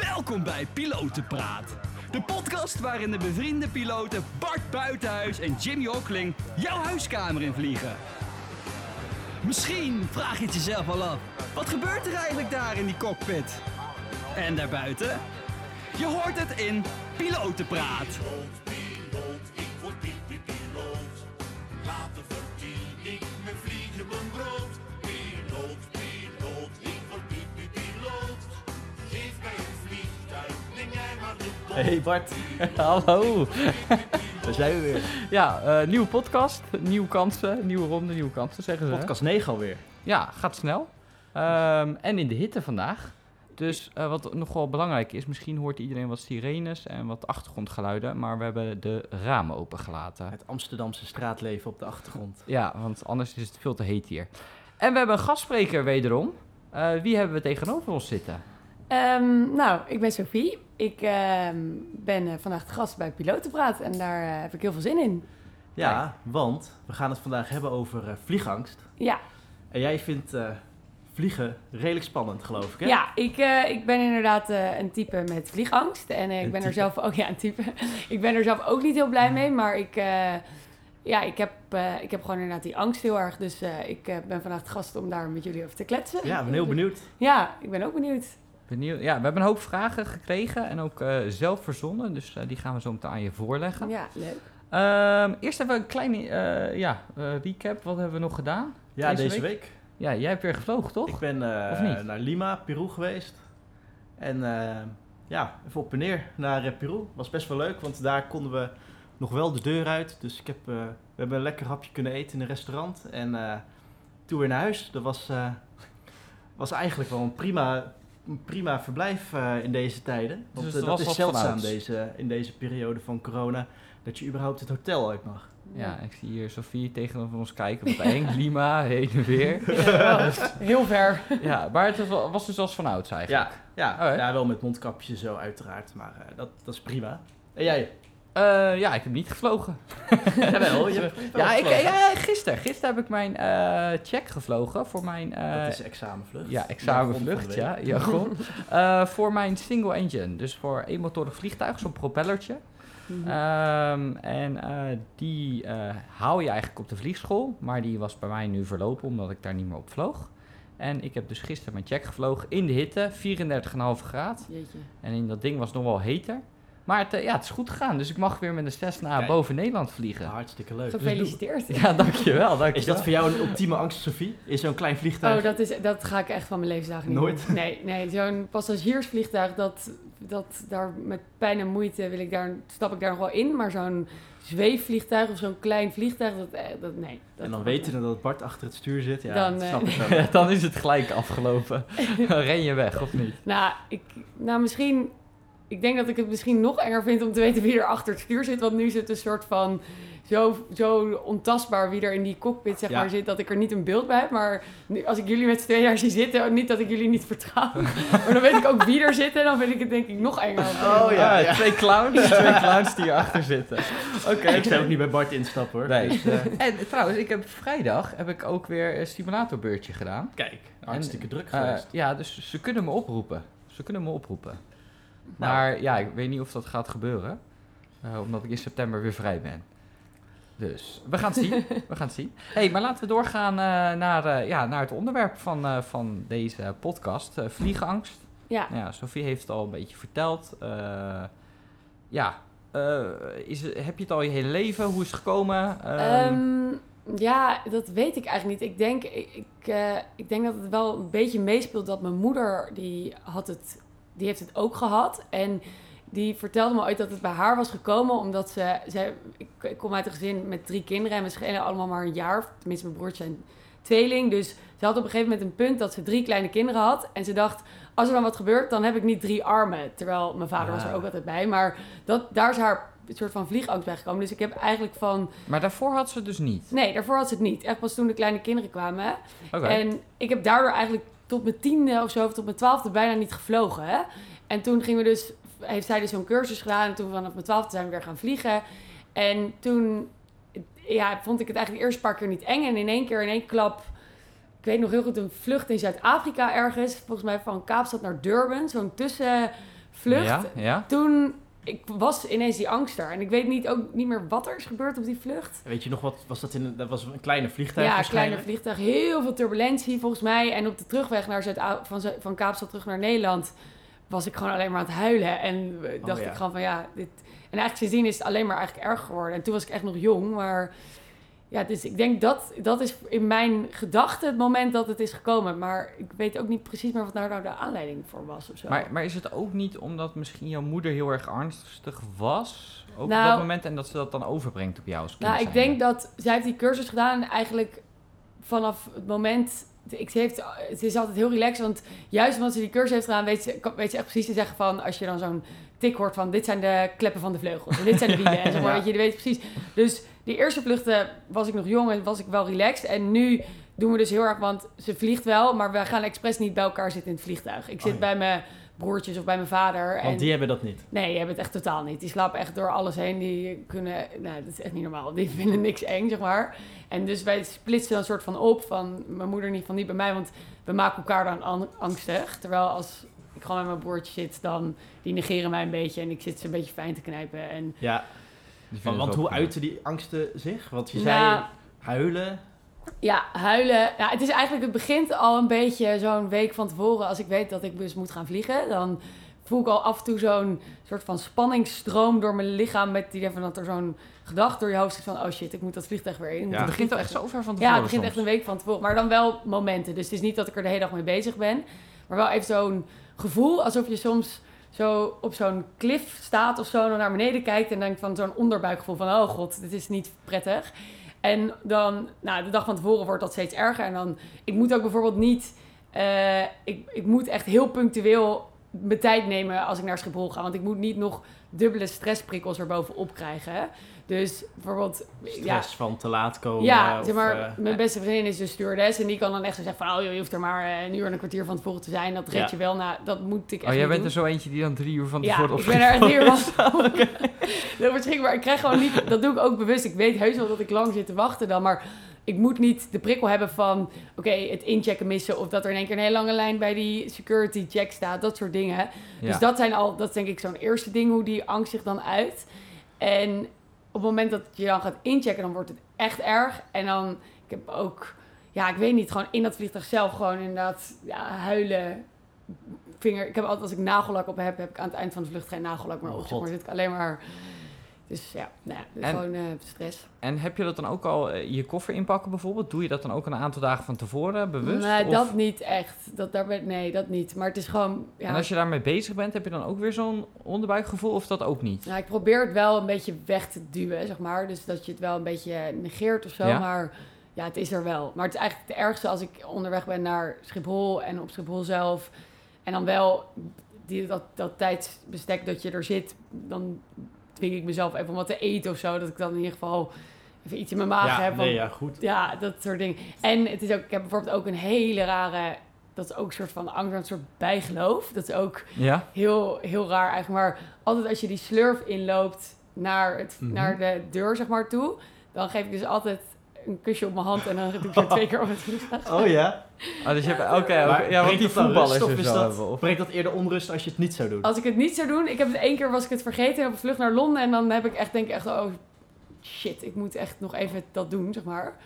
Welkom bij Pilotenpraat. De podcast waarin de bevriende piloten Bart Buitenhuis en Jimmy Hockling jouw huiskamer in vliegen. Misschien vraag je het jezelf al af. Wat gebeurt er eigenlijk daar in die cockpit? En daarbuiten? Je hoort het in Pilotenpraat. Hey Bart, hallo. Daar zijn we weer. Ja, eh, nieuwe podcast, nieuwe kansen, nieuwe ronde, nieuwe kansen zeggen ze. hè? Podcast 9 alweer. Ja, gaat snel. Ehm, en in de hitte vandaag. Dus eh, wat nog wel belangrijk is, misschien hoort iedereen wat sirenes en wat achtergrondgeluiden, maar we hebben de ramen opengelaten. Het Amsterdamse straatleven op de achtergrond. Ja, want anders is het veel te heet hier. En we hebben een gastspreker wederom. Eh, wie hebben we tegenover ons zitten? Ehm, nou, ik ben Sophie. Ik ehm, ben eh, vandaag de gast bij Pilotenpraat en daar eh, heb ik heel veel zin in. Ja, want we gaan het vandaag hebben over eh, vliegangst. Ja, En jij vindt vliegen redelijk spannend, geloof ik, hè? ja ik, ik ben inderdaad een type met vliegangst. En ik Een ben er zelf ook, ja, een type. ik ben er zelf ook niet heel blij mee, maar ik, ja, ik, heb, ik heb gewoon inderdaad die angst heel erg. Dus ik ben vandaag de gast om daar met jullie over te kletsen. Ja, ik ben heel benieuwd. Ja, ik ben ook benieuwd. Benieuwd. Ja, we hebben een hoop vragen gekregen en ook eh, zelf verzonnen, dus eh, die gaan we zo meteen aan je voorleggen. Ja, leuk. Ehm, eerst even een kleine eh, ja, eh, recap. Wat hebben we nog gedaan? Ja, Deze deze, week? week. Ja, jij hebt weer gevlogen, toch? Ik ben eh, naar Lima, Peru geweest. En eh, ja, even op en neer naar Peru. Was best wel leuk, want daar konden we nog wel de deur uit. Dus ik heb, eh, we hebben een lekker hapje kunnen eten in een restaurant. En eh, toen weer naar huis. Dat was, eh, was eigenlijk wel een prima, prima verblijf eh, in deze tijden. Want Dus eh, het dat is zeldzaam deze, in deze periode van corona. Dat je überhaupt het hotel uit mag. Ja, ik zie hier Sofie tegenover ons kijken. Wat eng. Lima, heen en weer. Ja, heel ver. Ja, maar het was- dus als vanouds eigenlijk. Ja, ja, Oh, ja wel met mondkapjes zo uiteraard. Maar eh, dat, dat is prima. En jij? Eh, ja, ik heb niet gevlogen. Jawel, je hebt Ja, ik, ja, gisteren. Gisteren heb ik mijn eh, check gevlogen voor mijn... eh, Dat is examenvlucht. Ja, examenvlucht, ja, jargon. Eh voor mijn single engine, dus voor eenmotorig vliegtuig, zo'n propellertje. Mhm. Ehm, en die haal je eigenlijk op de vliegschool, maar die was bij mij nu verlopen omdat ik daar niet meer op vloog. En ik heb dus gisteren mijn check gevlogen in de hitte, 34,5 graad. Jeetje. En in dat ding was nog wel heter. Maar het, eh, ja, het is goed gegaan, dus ik mag weer met een Cessna Kijk. boven Nederland vliegen. Hartstikke leuk. Gefeliciteerd. Ja, dankjewel, dankjewel. Is dat voor jou een ultieme angst, Sophie? Is zo'n klein vliegtuig? Oh, dat, is, dat ga ik echt van mijn levensdagen niet Nooit? doen. Nee, nee zo'n passagiersvliegtuig, dat, dat daar met pijn en moeite wil ik daar, stap ik daar nog wel in. Maar zo'n zweefvliegtuig of zo'n klein vliegtuig, dat, eh, dat nee. Dat en dan weten we dat Bart achter het stuur zit. Ja, Dan, eh, snap ik wel. Ja, dan is het gelijk afgelopen. Ren je weg, of niet? Nou, ik, nou, misschien... Ik denk dat ik het misschien nog enger vind om te weten wie er achter het stuur zit. Want nu is het een soort van zo, zo ontastbaar wie er in die cockpit zeg Ja. maar, zit... dat ik er niet een beeld bij heb. Maar nu, als ik jullie met z'n tweeën daar zie zitten... niet dat ik jullie niet vertrouw. maar dan weet ik ook wie er zit. En dan vind ik het denk ik nog enger. Oh, ja, ja. Twee clowns, twee clowns die hierachter zitten. Oké. Ik zou ook niet bij Bart instappen hoor. Nee. Dus, eh, En trouwens, ik heb vrijdag heb ik ook weer een simulatorbeurtje gedaan. kijk, hartstikke druk Eh, geweest. ja, dus ze kunnen me oproepen. Ze kunnen me oproepen. Nou. Maar ja, ik weet niet of dat gaat gebeuren. eh, omdat ik in september weer vrij ben. Dus we gaan het zien. we gaan het zien. hey, maar laten we doorgaan eh, naar, eh, ja, naar het onderwerp van, van deze podcast. vliegangst. Ja. Nou Ja, Sophie heeft het al een beetje verteld. Ja, is, heb je het al je hele leven? Hoe is het gekomen? Ehm, Ehm, ja, dat weet ik eigenlijk niet. Ik denk, ik, ik, ik denk dat het wel een beetje meespeelt dat mijn moeder, die, had het, die heeft het ook gehad. En die vertelde me ooit dat het bij haar was gekomen omdat ze... ze ik, kom uit een gezin met drie kinderen en we schelen allemaal maar een jaar. Of Tenminste, mijn broertje zijn tweeling. Dus ze had op een gegeven moment een punt dat ze drie kleine kinderen had. En ze dacht, als er dan wat gebeurt, dan heb ik niet drie armen. Terwijl mijn vader was er ook altijd bij. Maar dat, daar is haar een soort van vliegangst bij gekomen. Dus ik heb eigenlijk van... maar daarvoor had ze het dus niet. Nee, daarvoor had ze het niet. Echt pas toen de kleine kinderen kwamen. En ik heb daardoor eigenlijk tot mijn tiende of zo, of tot mijn twaalfde bijna niet gevlogen. Hè? En toen gingen we dus, heeft zij dus zo'n cursus gedaan. En toen vanaf mijn twaalfde zijn we weer gaan vliegen. En toen ja, vond ik het eigenlijk de eerste paar keer niet eng. En in één keer, in één klap, ik weet nog heel goed, een vlucht in Zuid-Afrika ergens. Volgens mij van Kaapstad naar Durban. Zo'n tussen vlucht, Ja, ja. toen ik was ineens die angst er. En ik weet niet, ook niet meer wat er is gebeurd op die vlucht. Weet je nog wat, was dat in een, dat was een kleine vliegtuig Ja, waarschijnlijk? kleiner vliegtuig. Heel veel turbulentie volgens mij. En op de terugweg naar Zuid van, van Kaapstad terug naar Nederland was ik gewoon alleen maar aan het huilen. En eh, dacht ja. ik gewoon van ja, dit... En eigenlijk sindsdien is het alleen maar eigenlijk erg geworden. En toen was ik echt nog jong, maar... Ja, dus ik denk dat dat is in mijn gedachten het moment dat het is gekomen. Maar ik weet ook niet precies meer wat daar nou de aanleiding voor was of zo. Maar, maar is het ook niet omdat misschien jouw moeder heel erg ernstig was? Ook op Nou- dat moment en dat ze dat dan overbrengt op jou als kind Nou, ik denk dat zij heeft die cursus gedaan en eigenlijk vanaf het moment... Ik, ze, heeft, ze is altijd heel relaxed, want juist omdat ze die cursus heeft gedaan... weet ze, weet ze echt precies te zeggen van... als je dan zo'n tik hoort van... dit zijn de kleppen van de vleugels en dit zijn de wielen. En maar, Ja. weet je, je weet precies. Dus die eerste vluchten was ik nog jong en was ik wel relaxed. En nu doen we dus heel erg, want ze vliegt wel... maar we gaan expres niet bij elkaar zitten in het vliegtuig. Ik zit Oh ja. bij mijn broertjes of bij mijn vader. Want en die hebben dat niet. Nee, die hebben het echt totaal niet. Die slapen echt door alles heen. Die kunnen... Nou, dat is echt niet normaal. Die vinden niks eng, zeg maar. En dus wij splitsen dan een soort van op. Van mijn moeder niet, van niet bij mij. Want we maken elkaar dan an- angstig. Terwijl als ik gewoon met mijn broertje zit, dan... Die negeren mij een beetje. En ik zit ze een beetje fijn te knijpen. En Ja, Want, hoe uiten die angsten zich? Want je Nou, zei huilen. ja, huilen. Ja, het is eigenlijk... Het begint al een beetje zo'n week van tevoren. Als ik weet dat ik dus moet gaan vliegen, dan... Voel ik al af en toe zo'n soort van spanningsstroom door mijn lichaam. Met die van dat er zo'n gedachte door je hoofd zit van... Oh shit, ik moet dat vliegtuig weer in. Ja. Het begint al echt zo ver van Ja, tevoren het begint echt een week van tevoren. Maar dan wel momenten. Dus het is niet dat ik er de hele dag mee bezig ben. Maar wel even zo'n gevoel alsof je soms zo op zo'n klif staat of zo... naar beneden kijkt en denkt van zo'n onderbuikgevoel van... Oh god, dit is niet prettig. En dan, nou, de dag van tevoren wordt dat steeds erger. En dan, ik moet ook bijvoorbeeld niet... eh, ik, ik moet echt heel punctueel mijn tijd nemen als ik naar Schiphol ga. Want ik moet niet nog dubbele stressprikkels erbovenop krijgen. Dus bijvoorbeeld... Stress ja, van te laat komen. ja, of, zeg maar, eh, mijn beste vriendin is dus stewardess. En die kan dan echt zo zeggen van... Oh, joh, je hoeft er maar eh, een uur en een kwartier van tevoren te zijn. Dat red Ja. je wel. Nou, dat moet ik echt Oh, jij bent doen. er zo eentje die dan drie uur van Ja, tevoren op ik ben er hier is. van. Dat wordt schrikkelijk. Ik krijg gewoon niet... Dat doe ik ook bewust. Ik weet heus wel dat ik lang zit te wachten dan. Maar ik moet niet de prikkel hebben van... Oké, het inchecken missen. Of dat er in één keer een hele lange lijn bij die security check staat. Dat soort dingen. Ja. Dus dat zijn al... Dat is denk ik zo'n eerste ding hoe die angst zich dan uit. En op het moment dat je dan gaat inchecken... Dan wordt het echt erg. En dan... Ik heb ook... Ja, ik weet niet. Gewoon in dat vliegtuig zelf gewoon inderdaad... Ja, huilen vinger. Ik heb altijd als ik nagellak op heb, heb ik aan het eind van de vlucht geen nagellak meer Oh, op. Maar zit ik alleen maar. Dus ja, nou ja, En- gewoon eh, stress. En heb je dat dan ook al eh, je koffer inpakken bijvoorbeeld? Doe je dat dan ook een aantal dagen van tevoren bewust? Nee, Of- dat niet echt. Dat, daar ben, nee, dat niet. Maar het is gewoon. Ja, En als je daarmee bezig bent, heb je dan ook weer zo'n onderbuikgevoel of dat ook niet? nou, ik probeer het wel een beetje weg te duwen, zeg maar. Dus dat je het wel een beetje negeert of zo. Ja? Maar ja, het is er wel. Maar het is eigenlijk het ergste als ik onderweg ben naar Schiphol en op Schiphol zelf. En dan wel die, dat, dat tijdsbestek dat je er zit, dan dwing ik mezelf even om wat te eten of zo. Dat ik dan in ieder geval even iets in mijn maag ja, heb. nee, want- ja, goed. Ja, dat soort dingen. En het is ook, ik heb bijvoorbeeld ook een hele rare, dat is ook een soort van angst, een soort bijgeloof. Dat is ook Ja? heel, heel raar eigenlijk. Maar altijd als je die slurf inloopt naar, het, Mhm. naar de deur, zeg maar, toe, dan geef ik dus altijd een kusje op mijn hand en dan doe ik er twee keer op het vliegtuig. Oh ja. Oh, dus je hebt, oké, ja, want brengt die dan voetballers of er is zo dat, hebben. Of... Brengt dat eerder onrust als je het niet zou doen? Als ik het niet zou doen, ik heb het één keer was ik het vergeten op de vlucht naar Londen en dan heb ik echt denk ik echt oh shit, ik moet echt nog even dat doen, zeg maar.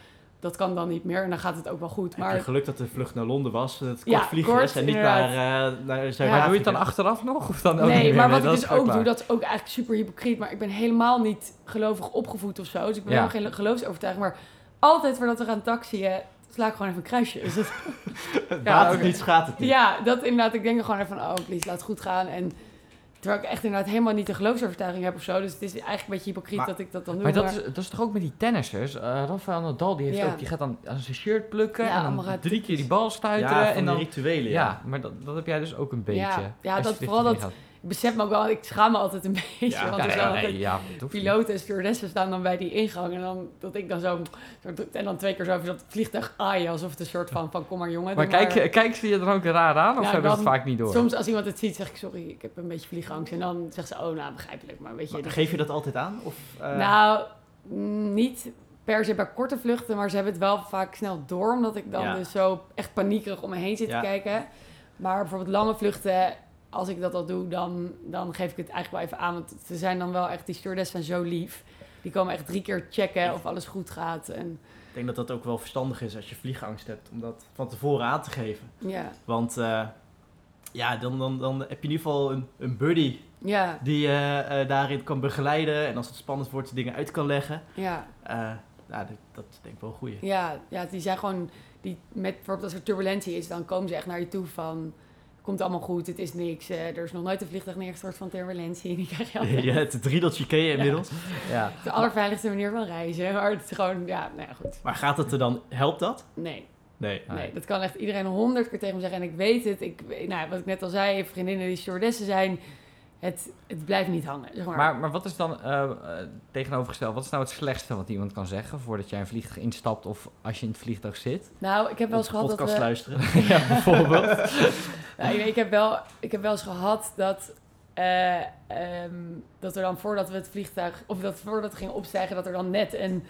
Dat kan dan niet meer en dan gaat het ook wel goed. Heb Maar je geluk dat de vlucht naar Londen was, dat het kort Ja, vliegen kort, is en niet inderdaad. naar, eh naar Zuid-Afrika. Maar doe je het dan achteraf nog? Of dan ook niet Nee, meer? maar wat ik dus ook doe, dat is ook eigenlijk super hypocriet. Maar ik ben helemaal niet gelovig opgevoed of zo. Dus ik ben Ja. helemaal geen geloofsovertuiging. Maar altijd voordat we gaan taxiën, sla ik gewoon even een kruisje. Dus dat- Baat Ja, het niet, schaadt het niet. ja, dat inderdaad. Ik denk er gewoon even van, oh please, laat het goed gaan. En terwijl ik echt inderdaad helemaal niet de geloofsovertuiging heb of zo. Dus het is eigenlijk een beetje hypocriet Maar- dat ik dat dan doe. Maar dat is, dat is toch ook met die tennissers? Eh Rafael Nadal, die heeft Ja. ook, die gaat dan aan zijn shirt plukken Ja, en dan drie keer die bal stuiteren. Ja, van en die dan, rituelen. ja. Ja. maar dat, dat heb jij dus ook een beetje. Ja, dat- vooral dat- gaat. Ik besef me ook wel, ik schaam me altijd een beetje. Ja, want Ja, er nee, nee, piloten en stewardessen staan dan bij die ingang. En dan dat ik dan zo, zo en dan twee keer zo over dat vliegtuig aaien. Alsof het een soort van, van kom maar jongen. Maar kijk, kijk ze je dan ook raar aan of Ja, hebben ze het dan- vaak niet door? Soms als iemand het ziet, zeg ik sorry, ik heb een beetje vliegangst. En dan zegt ze, oh nou, begrijpelijk. Maar weet je, Maar dat- geef je dat altijd aan? Of, eh, nou, mm, niet per se bij korte vluchten, maar ze hebben het wel vaak snel door. Omdat ik dan Ja. dus zo echt paniekerig om me heen zit Ja. te kijken. Maar bijvoorbeeld lange vluchten, als ik dat al doe, dan, dan geef ik het eigenlijk wel even aan. Want ze zijn dan wel echt, die stewardessen zijn zo lief. Die komen echt drie keer checken of alles goed gaat. En Ik denk dat dat ook wel verstandig is als je vliegangst hebt, om dat van tevoren aan te geven. ja, Want eh, ja, dan, dan, dan heb je in ieder geval een, een buddy ja, die je eh, daarin kan begeleiden. En als het spannend wordt, dingen uit kan leggen. ja. Eh, ja, dat, dat is denk ik wel een goeie. Ja, ja, die zijn gewoon, die, met, bijvoorbeeld als er turbulentie is, dan komen ze echt naar je toe van, komt allemaal goed, het is niks. eh, er is nog nooit een vliegtuig neergestort van turbulentie. Die krijg je hebt het riedeltje ken je inmiddels. Ja. De allerveiligste manier van reizen, maar het is gewoon, ja, nou ja, goed. Maar gaat het er dan, helpt dat? Nee, Nee. Nee. nee, dat kan echt iedereen honderd keer tegen me zeggen. En ik weet het, ik, nou, wat ik net al zei, vriendinnen die stewardessen zijn, het, het blijft niet hangen, zeg maar. Maar, maar wat is dan eh, eh, tegenovergesteld? Wat is nou het slechtste wat iemand kan zeggen voordat jij een vliegtuig instapt of als je in het vliegtuig zit? nou, ik heb wel eens gehad dat podcast we... luisteren. ja, bijvoorbeeld. Nou, ik, ik, heb wel, ik heb wel eens gehad dat, eh, ehm, dat er dan voordat we het vliegtuig, of dat voordat we gingen opstijgen, dat er dan net een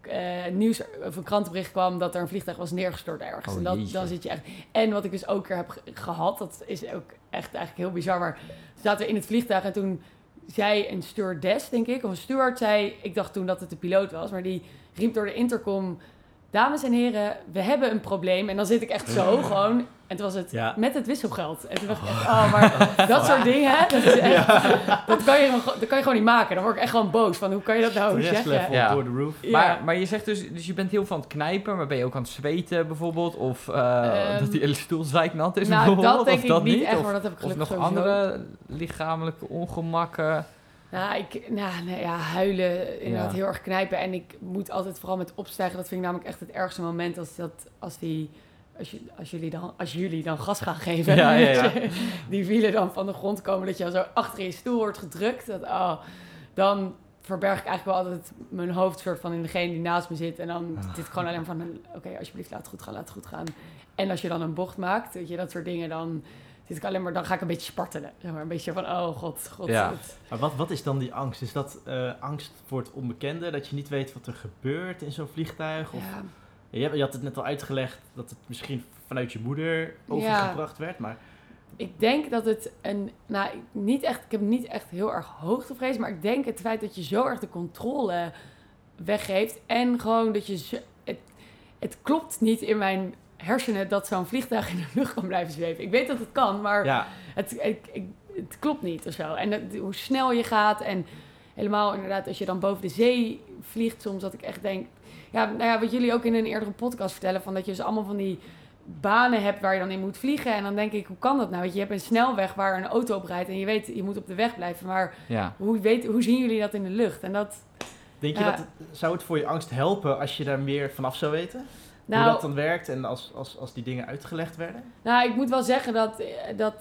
eh, nieuws of een krantenbericht kwam dat er een vliegtuig was neergestort ergens. Oh, en dat, dan zit je echt. En wat ik dus ook keer heb ge- gehad, dat is ook echt eigenlijk heel bizar, maar zaten we in het vliegtuig en toen zei een stewardess, denk ik, of een steward zei, ik dacht toen dat het de piloot was, maar die riep door de intercom. Dames en heren, we hebben een probleem. En dan zit ik echt zo gewoon. En toen was het Ja. met het wisselgeld. En toen dacht ik echt, oh, maar dat soort dingen, dat, is echt, dat, kan je, gewoon- dat kan je gewoon niet maken. Dan word ik echt gewoon boos van, hoe kan je dat nou zeggen? Ja. door de roof. Ja. Maar, maar je zegt dus, dus je bent heel van het knijpen, maar ben je ook aan het zweten bijvoorbeeld? Of eh, Ehm, dat die hele stoel zeiknat is nou, bijvoorbeeld? dat denk of ik dat niet echt, Of, maar dat heb ik of gelukkig nog sowieso. andere lichamelijke ongemakken? Nou, ik, nou, nee, ja, huilen, inderdaad Ja. heel erg knijpen. En ik moet altijd vooral met opstijgen. Dat vind ik namelijk echt het ergste moment als, dat, als, die, als, je, als, jullie dan, als jullie dan gas gaan geven. Ja, ja, ja. Dat je- Die wielen dan van de grond komen, dat je dan zo achter je stoel wordt gedrukt. Dat, oh, dan verberg ik eigenlijk wel altijd mijn hoofd soort van in degene die naast me zit. En dan Ah. zit ik gewoon alleen maar van, oké, alsjeblieft, laat het goed gaan, laat het goed gaan. En als je dan een bocht maakt, weet je, dat soort dingen, dan zit ik alleen maar, dan ga ik een beetje spartelen. Zeg maar, een beetje van, oh god, god. Ja. het- Maar wat, wat is dan die angst? Is dat eh, angst voor het onbekende? Dat je niet weet wat er gebeurt in zo'n vliegtuig? Of, ja. Je, je had het net al uitgelegd dat het misschien vanuit je moeder overgebracht werd. Maar Ik denk dat het een, nou, ik- niet echt, ik heb niet echt heel erg hoogtevrees, maar ik denk het feit dat je zo erg de controle weggeeft en gewoon dat je, zo, het, het klopt niet in mijn hersenen dat zo'n vliegtuig in de lucht kan blijven zweven. Ik weet dat het kan, maar ja, het, ik, ik- het klopt niet of zo. En dat- hoe snel je gaat en helemaal inderdaad als je dan boven de zee vliegt soms dat ik echt denk... Ja, nou ja, wat jullie ook in een eerdere podcast vertellen... van dat je dus allemaal van die banen hebt waar je dan in moet vliegen. En dan denk ik, hoe kan dat nou? Weet je, hebt een snelweg waar een auto op rijdt... en je weet, je moet op de weg blijven. Maar Ja. hoe, weet, hoe zien jullie dat in de lucht? En dat... denk je Ja. dat het- zou het voor je angst helpen als je daar meer vanaf zou weten? Nou, Hoe dat dan werkt en als, als, als die dingen uitgelegd werden? Nou, ik moet wel zeggen dat, dat,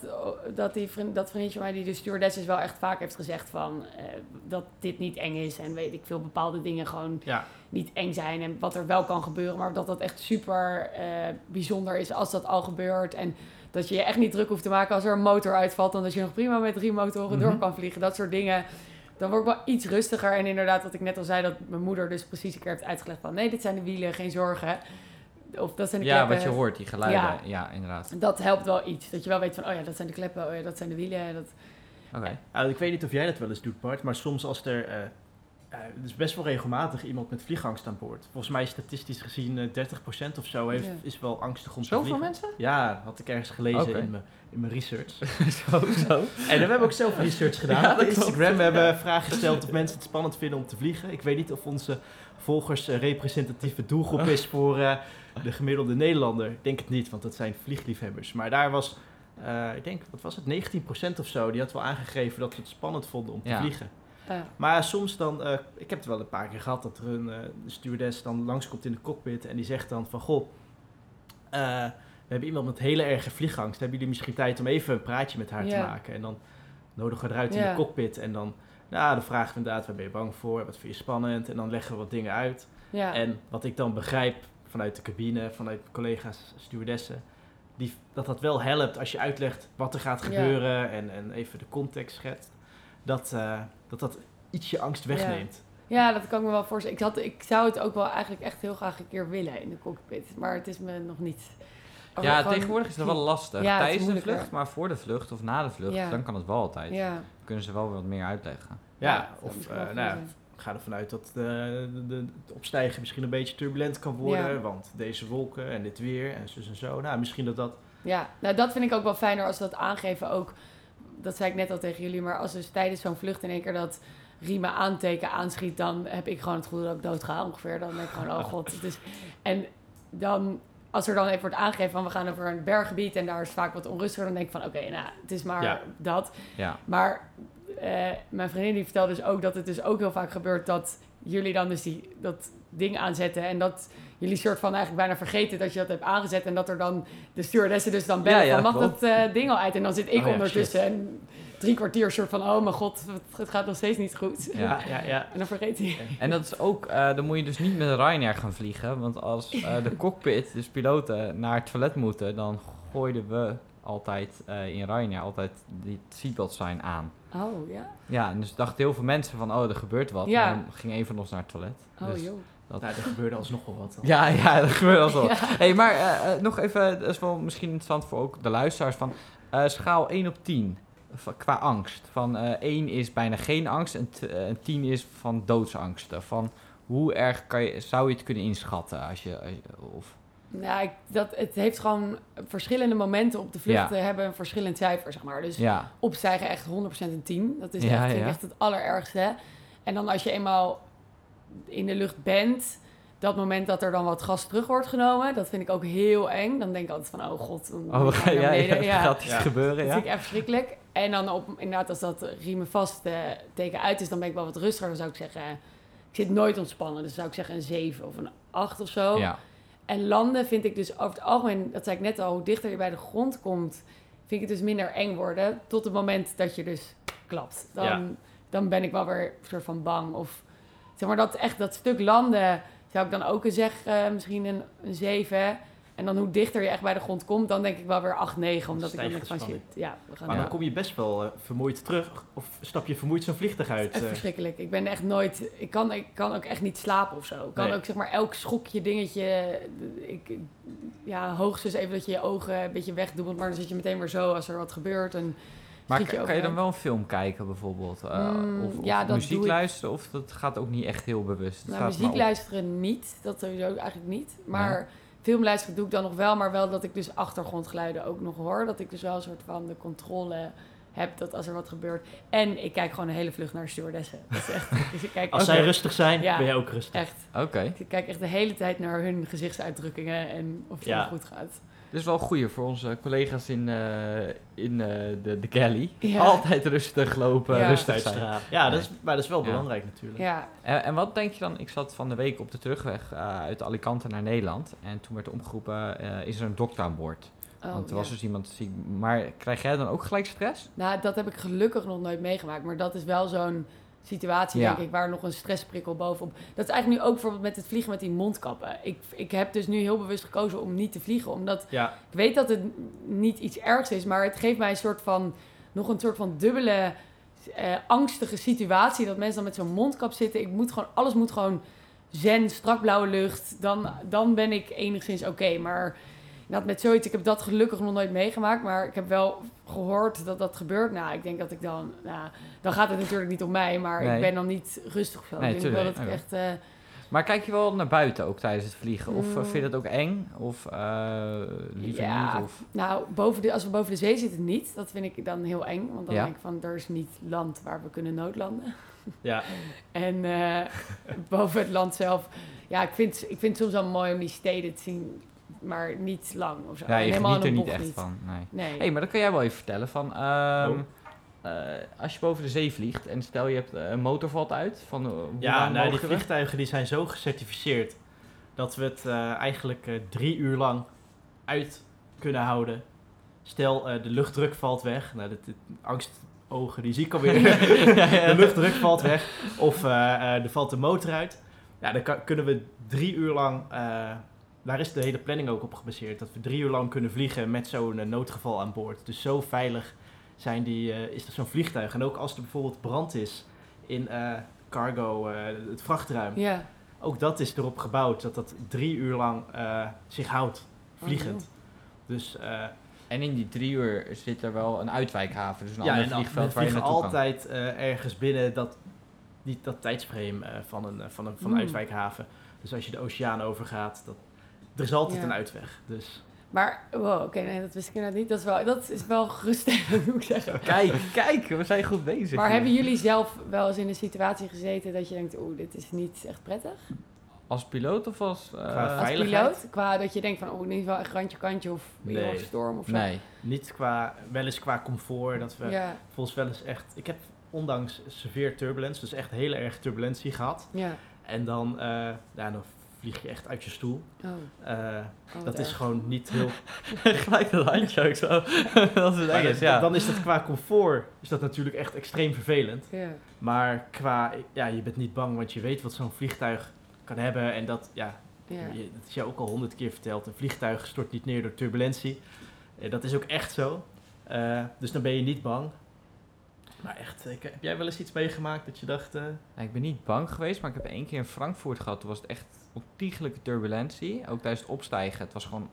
dat, die vriend, dat vriendje van mij, die de stewardess is, wel echt vaak heeft gezegd van eh, dat dit niet eng is. En weet ik veel, bepaalde dingen gewoon Ja, niet eng zijn. En wat er wel kan gebeuren, maar dat dat echt super eh, bijzonder is als dat al gebeurt. En dat je je echt niet druk hoeft te maken als er een motor uitvalt. Dan dat je nog prima met drie motoren door Mhm. kan vliegen. Dat soort dingen. Dan word ik wel iets rustiger. En inderdaad, wat ik net al zei, dat mijn moeder dus precies een keer heeft uitgelegd van... nee, dit zijn de wielen, geen zorgen. Of dat zijn de ja, kleppen. wat je hoort, die geluiden. Ja. Ja, inderdaad. Dat helpt wel iets. Dat je wel weet van, oh ja, dat zijn de kleppen, oh ja, dat zijn de wielen. Dat... Oké. Ik weet niet of jij dat wel eens doet, Bart, maar soms als er... eh eh, er is best wel regelmatig iemand met vliegangst aan boord. Volgens mij statistisch gezien eh 30% of zo heeft, Ja. is wel angstig om te Zoveel vliegen. mensen? Ja, had ik ergens gelezen in, mijn, in mijn research. zo, zo. En we hebben ook zelf research gedaan. Ja, op Instagram we hebben vragen gesteld of mensen het spannend vinden om te vliegen. Ik weet niet of onze volgers een representatieve doelgroep is voor eh, de gemiddelde Nederlander. Ik denk het niet, want dat zijn vliegliefhebbers. Maar daar was, eh, ik denk, wat was het, 19% of zo, die had wel aangegeven dat ze het spannend vonden om te Ja. vliegen. Ja. Maar soms dan, eh, ik heb het wel een paar keer gehad dat er een eh, stewardess dan langskomt in de cockpit en die zegt dan van, goh, eh, we hebben iemand met hele erge vliegangst. Hebben jullie misschien tijd om even een praatje met haar te maken? En dan nodigen we eruit in de cockpit en dan, nou, dan vragen we inderdaad, waar ben je bang voor? Wat vind je spannend? En dan leggen we wat dingen uit. En wat ik dan begrijp vanuit de cabine, vanuit collega's, stewardessen, die, dat dat wel helpt als je uitlegt wat er gaat gebeuren en, en even de context schetst. Dat, eh, dat dat ietsje angst wegneemt. ja, dat kan ik me wel voorstellen. Ik, had, ik zou het ook wel eigenlijk echt heel graag een keer willen in de cockpit. Maar het is me nog niet... Of Ja, gewoon- tegenwoordig is dat wel lastig. Ja, Tijdens de vlucht, maar voor de vlucht of na de vlucht, Ja. dan kan het wel altijd. Ja, Kunnen ze wel wat meer uitleggen. Ja, of eh, nou, ja, zijn. ik ga ervan uit dat de, de, de- het opstijgen misschien een beetje turbulent kan worden. Ja. Want deze wolken en dit weer en zus en zo. Nou, misschien dat dat... Ja, nou dat vind ik ook wel fijner als ze dat aangeven ook. Dat zei ik net al tegen jullie, maar als dus tijdens zo'n vlucht in één keer dat riemen aanteken aanschiet, dan heb ik gewoon het gevoel dat ik dood ga ongeveer. Dan denk ik gewoon, oh god. Het is... En dan, als er dan even wordt aangegeven van we gaan over een berggebied en daar is vaak wat onrustiger, dan denk ik van oké, nou, het is maar Ja. dat. Ja. Maar eh, mijn vriendin die vertelde dus ook dat het dus ook heel vaak gebeurt dat jullie dan dus die, dat ding aanzetten en dat jullie soort van eigenlijk bijna vergeten dat je dat hebt aangezet en dat er dan de stewardessen dus dan bellen Ja, ja, van mag dat eh, ding al uit en dan zit ik Oh ondertussen en drie kwartier soort van oh mijn god het, gaat nog steeds niet goed Ja. ja, ja. en dan vergeet hij En dat is ook, eh, dan moet je dus niet met Ryanair gaan vliegen. Want als eh, de cockpit, dus piloten, naar het toilet moeten, dan gooiden we altijd in Ryanair altijd die seatbelt sign aan. oh ja Ja, en dus dachten heel veel mensen van, oh, er gebeurt wat. Ja. Maar dan ging een van ons naar het toilet. oh Dus- joh Nou, er gebeurde alsnog wel wat. Ja, ja, dat gebeurt al zo. Ja. hey, maar eh, eh, nog even, dat is wel misschien interessant voor ook de luisteraars. Van, eh, schaal 1 op 10 van- qua angst. Van eh 1 is bijna geen angst en, en 10 is van doodsangsten. Van hoe erg kan je, zou je het kunnen inschatten? Als je, als je- of, nou ik, dat, het heeft gewoon verschillende momenten op de vluchten hebben een verschillend cijfer zeg maar dus ja, opstijgen echt 100% een 10. Dat is Ja, echt, vind ik ja. echt het allerergste. En dan als je eenmaal in de lucht bent, dat moment dat er dan wat gas terug wordt genomen, dat vind ik ook heel eng. Dan denk ik altijd van, oh god, dan oh, naar ja, ja, beneden. Ja, gaat iets Ja. gebeuren, dat ja? vind ik echt verschrikkelijk. En dan op, inderdaad, als dat riemen vast eh, teken uit is, dan ben ik wel wat rustiger. Dan zou ik zeggen, ik zit nooit ontspannen. Dus zou ik zeggen een 7 of een 8 of zo. Ja, En landen vind ik dus over het algemeen, dat zei ik net al, hoe dichter je bij de grond komt, vind ik het dus minder eng worden. Tot het moment dat je dus klapt. Dan, Ja. dan ben ik wel weer een soort van bang. Of zeg maar dat echt dat stuk landen zou ik dan ook een zeg, eh, misschien een, een 7. En dan hoe dichter je echt bij de grond komt, dan denk ik wel weer 8, 9. Omdat ik dan van shit, ja, we gaan Maar Ja. dan kom je best wel eh, vermoeid terug. Of stap je vermoeid zo'n vliegtuig uit. Echt eh. verschrikkelijk. Ik ben echt nooit. Ik kan, ik kan ook echt niet slapen of zo. Ik kan Nee. ook zeg maar elk schokje, dingetje. Ik, ja, hoogstens even dat je je ogen een beetje wegdoet. Maar dan zit je meteen weer zo als er wat gebeurt. En maar kan, kan je dan wel een film kijken bijvoorbeeld? Eh, Mm, of of ja, dat muziek luisteren? Of dat gaat ook niet echt heel bewust? Nou, muziek luisteren niet. Dat sowieso eigenlijk niet. Maar film luisteren doe ik dan nog wel. Maar wel dat ik dus achtergrondgeluiden ook nog hoor. Dat ik dus wel een soort van de controle heb dat als er wat gebeurt. En ik kijk gewoon een hele vlucht naar de stewardessen. Dat is echt. Dus ik kijk Als zij echt- rustig zijn, Ja. ben jij ook rustig. Echt. Oké. Ik kijk echt de hele tijd naar hun gezichtsuitdrukkingen en of het Ja. goed gaat. Dit is wel een goeie voor onze collega's in, eh, in eh, de, de galley. Ja. Altijd rustig lopen, Ja. rustig zijn. Ja, dat is, maar dat is wel Ja. belangrijk natuurlijk. Ja, En, en wat denk je dan? Ik zat van de week op de terugweg eh, uit Alicante naar Nederland. En toen werd er omgeroepen, eh, is er een dokter aan boord? oh, Want er ja. was dus iemand ziek. Maar krijg jij dan ook gelijk stress? Nou, dat heb ik gelukkig nog nooit meegemaakt. Maar dat is wel zo'n situatie, Ja. denk ik, waar nog een stressprikkel bovenop... Dat is eigenlijk nu ook bijvoorbeeld met het vliegen met die mondkappen. Ik, ik heb dus nu heel bewust gekozen om niet te vliegen. Omdat Ja, ik weet dat het niet iets ergs is, maar het geeft mij een soort van... Nog een soort van dubbele, eh, angstige situatie. Dat mensen dan met zo'n mondkap zitten. Ik moet gewoon, alles moet gewoon zen, strak blauwe lucht. Dan, dan ben ik enigszins oké. Maar dat met zoiets, ik heb dat gelukkig nog nooit meegemaakt. Maar ik heb wel gehoord dat dat gebeurt. Nou, ik denk dat ik dan... Nou, dan gaat het natuurlijk niet om mij, maar Nee. ik ben dan niet rustig of zo. Nee, ik denk wel dat tuurlijk. ik echt... eh, Maar kijk je wel naar buiten ook tijdens het vliegen? Of eh, Mm. vind je dat ook eng? Of eh, liever Ja. niet? Of... Nou, boven de, als we boven de zee zitten niet. Dat vind ik dan heel eng. Want dan Ja. denk ik van, er is niet land waar we kunnen noodlanden. ja. En eh, boven het land zelf... Ja, ik vind, ik vind het soms wel mooi om die steden te zien. Maar niet lang of zo. Ja, je En helemaal geniet er niet echt van. Nee. Nee. hey, maar dat kan jij wel even vertellen. Van, ehm, Oh. eh, als je boven de zee vliegt en stel je hebt eh, een motor valt uit. Van, hoe Ja, nou, die vliegtuigen die zijn zo gecertificeerd dat we het eh, eigenlijk eh, drie uur lang uit kunnen houden. Stel, eh, de luchtdruk valt weg. Nou, dit, dit- angstogen, die zie ik alweer. de luchtdruk valt weg. Of eh, eh, er valt de motor uit. Ja, dan kan- kunnen we drie uur lang... daar is de hele planning ook op gebaseerd. Dat we drie uur lang kunnen vliegen met zo'n eh, noodgeval aan boord. Dus zo veilig zijn die, eh, is er zo'n vliegtuig. En ook als er bijvoorbeeld brand is in eh, cargo, eh, het vrachtruim. Ja. Ook dat is erop gebouwd dat dat drie uur lang eh, zich houdt, vliegend. Dus eh, En in die drie uur zit er wel een uitwijkhaven, dus een ja, ander vliegveld waar je vliegen naartoe kan. altijd ergens binnen dat, die, dat tijdsframe eh, van een, van een, van een Hmm. uitwijkhaven. Dus als je de oceaan overgaat, dat, er is altijd Ja. een uitweg. Dus Maar, wow, oké, nee, dat wist ik inderdaad niet. Dat is wel, dat is wel geruststellend, moet ik zeggen. Kijk, kijk, we zijn goed bezig. Maar hebben jullie zelf wel eens in een situatie gezeten dat je denkt, oeh, dit is niet echt prettig? Als piloot of als... eh, Qua Als piloot? Qua dat je denkt van, oeh, niet wel echt randje kantje of weer Nee. of storm of zo. Nee. niet qua, wel eens qua comfort. Dat we Ja, volgens wel eens echt... Ik heb ondanks severe turbulence, dus echt heel erg turbulentie gehad. ja. En dan, eh, ja, dan vlieg je echt uit je stoel. Oh, Eh, oh, dat is erg. gewoon niet heel... Gelijk dat handje ook zo. dat is het ja. Dan is dat qua comfort is dat natuurlijk echt extreem vervelend. Ja, Maar qua, ja, je bent niet bang, want je weet wat zo'n vliegtuig kan hebben. En dat, ja, je, dat is jou ook al honderd keer verteld. Een vliegtuig stort niet neer door turbulentie. Eh, dat is ook echt zo. Eh, dus dan ben je niet bang. Maar echt, ik, heb jij wel eens iets meegemaakt dat je dacht... Nou, ik ben niet bang geweest, maar ik heb één keer in Frankfurt gehad. Toen was het echt ontiegelijke turbulentie. Ook tijdens het opstijgen. Het was gewoon...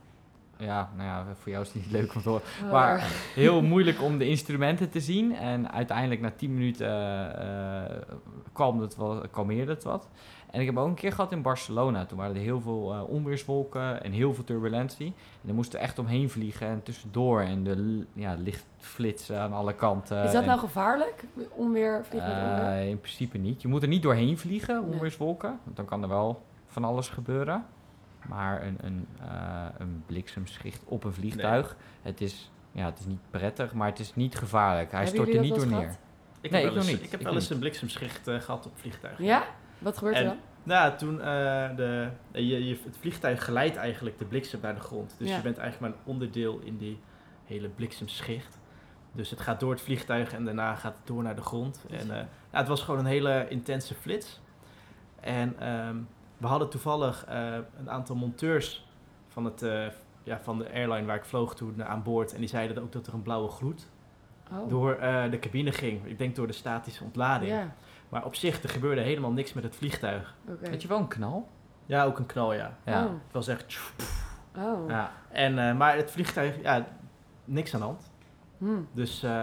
Ja, nou ja, voor jou is het niet leuk om te horen. Oh, Maar heel moeilijk om de instrumenten te zien. En uiteindelijk na 10 minuten eh, eh, kwam het wel, kalmeerde het wat. En ik heb ook een keer gehad in Barcelona. Toen waren er heel veel eh, onweerswolken en heel veel turbulentie. En dan moesten we echt omheen vliegen en tussendoor. En de ja, lichtflitsen aan alle kanten. is dat En, nou gevaarlijk? Onweer, vliegen onweer? eh, in principe niet. Je moet er niet doorheen vliegen, onweerswolken. Want dan kan er wel van alles gebeuren. Maar een, een, eh, een bliksemschicht op een vliegtuig, het, is, ja, het is niet prettig, maar het is niet gevaarlijk. Hij Hebben stort er niet door neer. ik Nee, heb ik wel nog eens, niet. ik heb Ik wel eens niet. een bliksemschicht eh, gehad op vliegtuigen. Ja? Wat gebeurt er En- dan? Nou, toen eh, de, je, je, het vliegtuig geleidt eigenlijk de bliksem naar de grond. Dus Ja. je bent eigenlijk maar een onderdeel in die hele bliksemschicht. Dus het gaat door het vliegtuig en daarna gaat het door naar de grond. En eh, nou, het was gewoon een hele intense flits. En ehm, we hadden toevallig eh, een aantal monteurs van, het, eh, ja, van de airline waar ik vloog toen eh, aan boord. En die zeiden ook dat er een blauwe gloed Oh, door eh, de cabine ging. Ik denk door de statische ontlading. ja, Maar op zich, er gebeurde helemaal niks met het vliegtuig. oké. Had je wel een knal? Ja, ook een knal, ja. Ja. Oh, Het was echt... oh. ja. En, eh, maar het vliegtuig, ja, niks aan de hand. Hm, Dus eh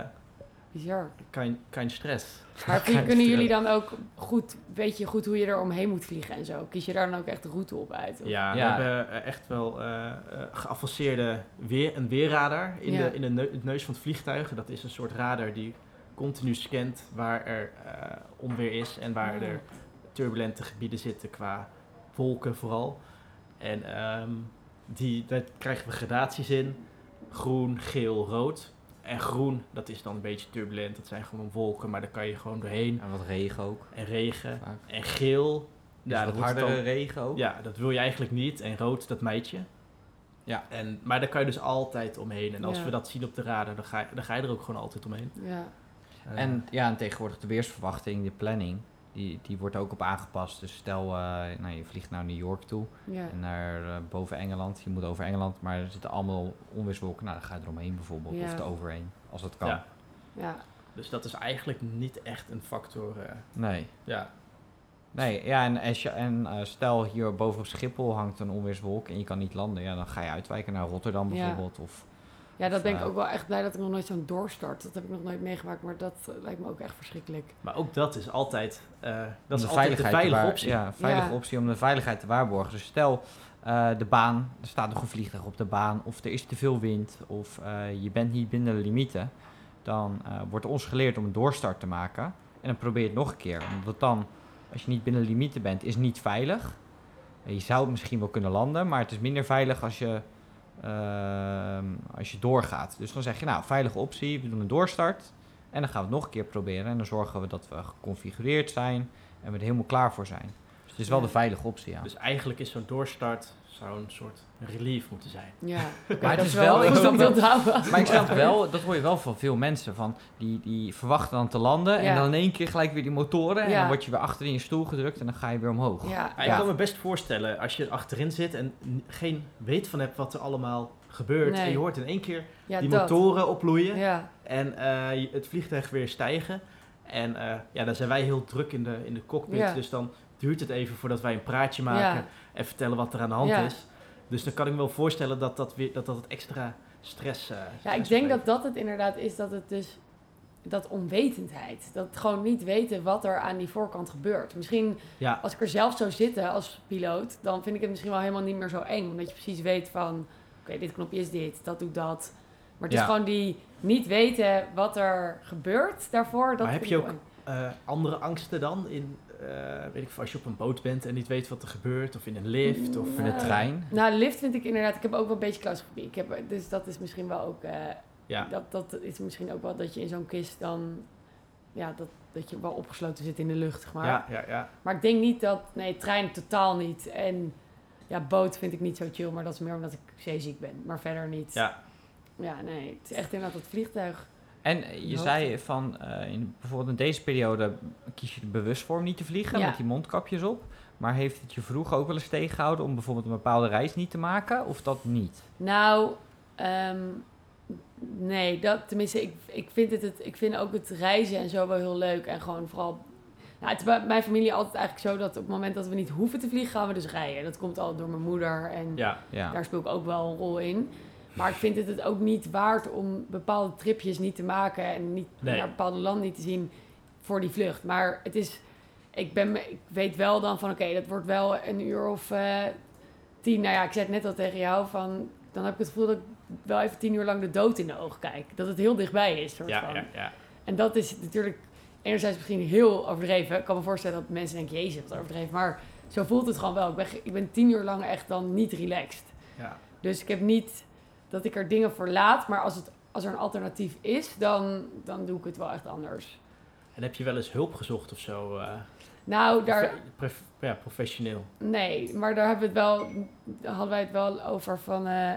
bizar. geen, geen stress. Maar kunnen jullie dan ook goed, weet je goed hoe je er omheen moet vliegen en zo? Kies je daar dan ook echt de route op uit? of? Ja, Ja. we hebben eh, echt wel eh, eh, geavanceerde weer, een weerradar in, Ja. de, in de het neus van het vliegtuig. Dat is een soort radar die continu scant waar er eh, onweer is en waar Ah. er turbulente gebieden zitten qua wolken vooral. En ehm, die, daar krijgen we gradaties in. Groen, geel, rood. En groen, dat is dan een beetje turbulent. Dat zijn gewoon wolken, maar daar kan je gewoon doorheen. En wat regen ook. En regen. Vaak. En geel, Ja, dat hardere dan- regen ook. ja, dat wil je eigenlijk niet. En rood, dat mijt je. Ja. En, maar daar kan je dus altijd omheen. En als Ja. we dat zien op de radar, dan ga, je, dan ga je er ook gewoon altijd omheen. Ja. En ja, en tegenwoordig de weersverwachting, de planning, die, die wordt ook op aangepast. Dus stel, eh, nou, je vliegt naar New York toe Ja. en naar eh, boven Engeland. Je moet over Engeland, maar er zitten allemaal onweerswolken. Nou, dan ga je eromheen bijvoorbeeld, Ja. of er overheen, als dat kan. Ja. ja. dus dat is eigenlijk niet echt een factor. eh, Nee. ja. Nee, ja, en, als je, en eh, stel hier boven op Schiphol hangt een onweerswolk en je kan niet landen, ja, dan ga je uitwijken naar Rotterdam Ja. bijvoorbeeld. Of, ja, dat Of, ben ik ook wel echt blij dat ik nog nooit zo'n doorstart. Dat heb ik nog nooit meegemaakt, maar dat eh, lijkt me ook echt verschrikkelijk. Maar ook dat is altijd, eh, om dat is de altijd de veilige waar- optie. Ja, veilige Ja. optie om de veiligheid te waarborgen. Dus stel, eh, de baan, er staat nog een vliegtuig op de baan, of er is te veel wind, of eh, je bent niet binnen de limieten. Dan eh, wordt ons geleerd om een doorstart te maken. En dan probeer je het nog een keer. Omdat dan, als je niet binnen de limieten bent, is het niet veilig. Je zou het misschien wel kunnen landen, maar het is minder veilig als je, als je doorgaat. Dus dan zeg je, nou, veilige optie, we doen een doorstart. En dan gaan we het nog een keer proberen. En dan zorgen we dat we geconfigureerd zijn en we er helemaal klaar voor zijn. Dus het is wel de veilige optie, ja. Dus eigenlijk is zo'n doorstart zou een soort relief moeten zijn. Ja. Maar het dat is wel- ik snap onthouden. Maar ik snap wel, dat hoor je wel van veel mensen. Van, die, die verwachten dan te landen en dan in één keer gelijk weer die motoren. En dan word je weer achter in je stoel gedrukt en dan ga je weer omhoog. Ja. Ik kan me best voorstellen, als je achterin zit en geen weet van hebt wat er allemaal gebeurt. Nee. En je hoort in één keer ja, die dat. motoren oploeien. Ja, En eh, het vliegtuig weer stijgen. En eh, ja, dan zijn wij heel druk in de, in de cockpit. Ja. Dus dan duurt het even voordat wij een praatje maken ja. En vertellen wat er aan de hand Ja. is. Dus dan kan ik me wel voorstellen dat dat, weer, dat, dat het extra stress... eh, Ja, ik denk dat dat het inderdaad is, dat het dus... Dat onwetendheid. Dat gewoon niet weten wat er aan die voorkant gebeurt. Misschien Ja, als ik er zelf zou zitten als piloot, dan vind ik het misschien wel helemaal niet meer zo eng. Omdat je precies weet van, oké, dit knopje is dit, dat doet dat. Maar het Ja. is gewoon die niet weten wat er gebeurt daarvoor. Dat Maar heb je ook- eh, andere angsten dan? In, weet ik als je op een boot bent en niet weet wat er gebeurt. Of in een lift. Of, In de Ja. trein. Nou, lift vind ik inderdaad, ik heb ook wel een beetje claustrofobie. Ik heb, dus dat is misschien wel ook, eh, ja. dat, dat is misschien ook wel dat je in zo'n kist dan, ja, dat, dat je wel opgesloten zit in de lucht, zeg maar. ja, ja, ja. Maar ik denk niet dat... Nee, trein totaal niet. En ja, boot vind ik niet zo chill. Maar dat is meer omdat ik zeeziek ben. Maar verder niet. Ja. Ja, nee. Het is echt inderdaad dat vliegtuig. En je Hoogte. zei van, eh, in, bijvoorbeeld in deze periode kies je er bewust voor om niet te vliegen Ja. met die mondkapjes op. Maar heeft het je vroeger ook wel eens tegengehouden om bijvoorbeeld een bepaalde reis niet te maken? Of dat niet? Nou, ehm, nee. Dat, tenminste, ik, ik, vind het, het, ik vind ook het reizen en zo wel heel leuk. En gewoon vooral... Nou, het is bij mijn familie altijd eigenlijk zo dat op het moment dat we niet hoeven te vliegen, gaan we dus rijden. Dat komt al door mijn moeder en ja. Ja. Daar speel ik ook wel een rol in. Maar ik vind het het ook niet waard om bepaalde tripjes niet te maken en niet Nee. naar bepaalde landen niet te zien voor die vlucht. Maar het is, ik, ben, ik weet wel dan van oké, dat wordt wel een uur of eh, tien. Nou ja, ik zei het net al tegen jou van, dan heb ik het gevoel dat ik wel even tien uur lang de dood in de ogen kijk. Dat het heel dichtbij is. Soort Ja, van. ja, ja. En dat is natuurlijk enerzijds misschien heel overdreven. Ik kan me voorstellen dat mensen denken, jezus, wat overdreven. Maar zo voelt het gewoon wel. Ik ben, ik ben tien uur lang echt dan niet relaxed. ja. Dus ik heb niet dat ik er dingen voor laat. Maar als, het, als er een alternatief is, dan, dan doe ik het wel echt anders. En heb je wel eens hulp gezocht of zo? eh, Nou, daar, prof- ja, professioneel. nee, maar daar hebben we het wel, daar hadden wij het wel over van... eh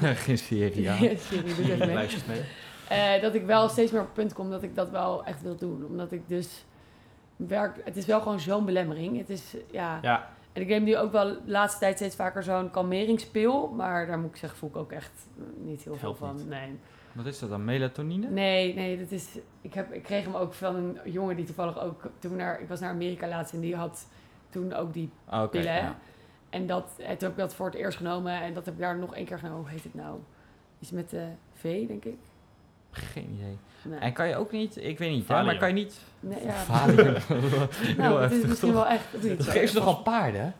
Geen serie, ja. Doe even mee. Luistert mee. Eh, dat ik wel steeds meer op het punt kom dat ik dat wel echt wil doen. Omdat ik dus werk... Het is wel gewoon zo'n belemmering. Het is, ja... Ja, En ik neem nu ook wel de laatste tijd steeds vaker zo'n kalmeringspil. Maar daar moet ik zeggen, voel ik ook echt niet heel veel van. niet. Nee. Wat is dat dan? Melatonine? Nee, nee, dat is. Ik, heb, ik kreeg hem ook van een jongen die toevallig ook. Toen naar, ik was naar Amerika laatst en die had toen ook die Ah, Oké, pillen. ja. En dat, en toen heb ik dat voor het eerst genomen en dat heb ik daar nog één keer genomen. Hoe heet het nou? Iets met de V, denk ik. Geen idee. Nee, En kan je ook niet, ik weet niet, hè, maar kan je niet... nee ja. Valium. nou, het is misschien toch? wel echt. Dat geeft ze toch al paarden?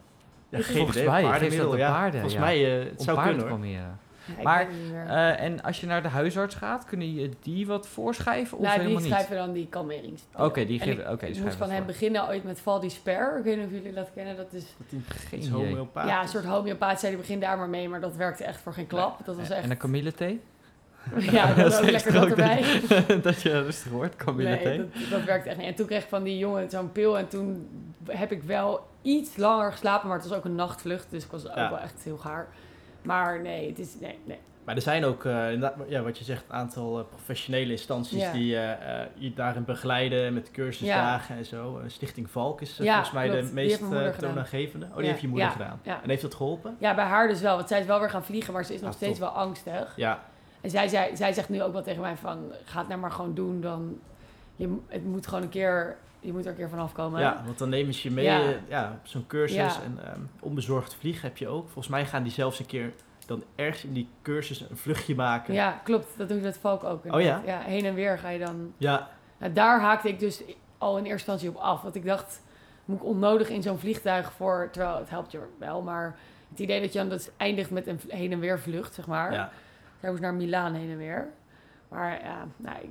ja Volgens idee. mij geeft dat de ja. paarden, Volgens ja. mij, eh, het Om zou paarden kunnen hoor. Ja, Maar, het. Eh, en als je naar de huisarts gaat, kunnen je die wat voorschrijven of nou, die helemaal niet? schrijven dan die kalmeringspil. Oké, die En geven, oké, die moest schrijven van het hem beginnen ooit met Val Despair. Ik weet niet of jullie dat kennen. Dat is Geen homeopaat. ja, een soort homeopaat. Zei die begin daar maar mee, maar dat werkte echt voor geen klap. Dat was echt. En een kamillethee? Ja, dat was ook lekker dat erbij. dat je rustig wordt, kamillethee? Nee, dat, dat werkte echt niet. En toen kreeg ik van die jongen zo'n pil. En toen heb ik wel iets langer geslapen. Maar het was ook een nachtvlucht. Dus ik was ook Ja. wel echt heel gaar. Maar nee, het is... Nee, nee. Maar er zijn ook, eh, ja, wat je zegt, een aantal eh, professionele instanties Ja. die eh, je daarin begeleiden met cursusdagen en zo. Stichting Valk is Ja, volgens mij klopt. de meest toonaangevende. Oh, die Ja. heeft je moeder Ja. gedaan. Ja. En heeft dat geholpen? ja, bij haar dus wel. Want zij is wel weer gaan vliegen. Maar ze is nog Ah, steeds top. wel angstig. Ja, En zij, zij, zij zegt nu ook wel tegen mij van... Ga het nou maar gewoon doen. Dan, je, het moet gewoon een keer... Je moet er een keer vanaf komen. ja, want dan nemen ze je mee Ja. eh, ja, op zo'n cursus. Ja. En ehm, onbezorgd vliegen heb je ook. Volgens mij gaan die zelfs een keer dan ergens in die cursus een vluchtje maken. Ja, klopt. Dat doe je met Valk ook. Oh ja? Ja, heen en weer ga je dan... Ja, Nou, daar haakte ik dus al in eerste instantie op af. Want ik dacht, moet ik onnodig in zo'n vliegtuig voor... Terwijl het helpt je wel, maar het idee dat je dan dus eindigt met een heen en weer vlucht, zeg maar. ja. Zij moest naar Milaan heen en weer. Maar ja, nou, ik,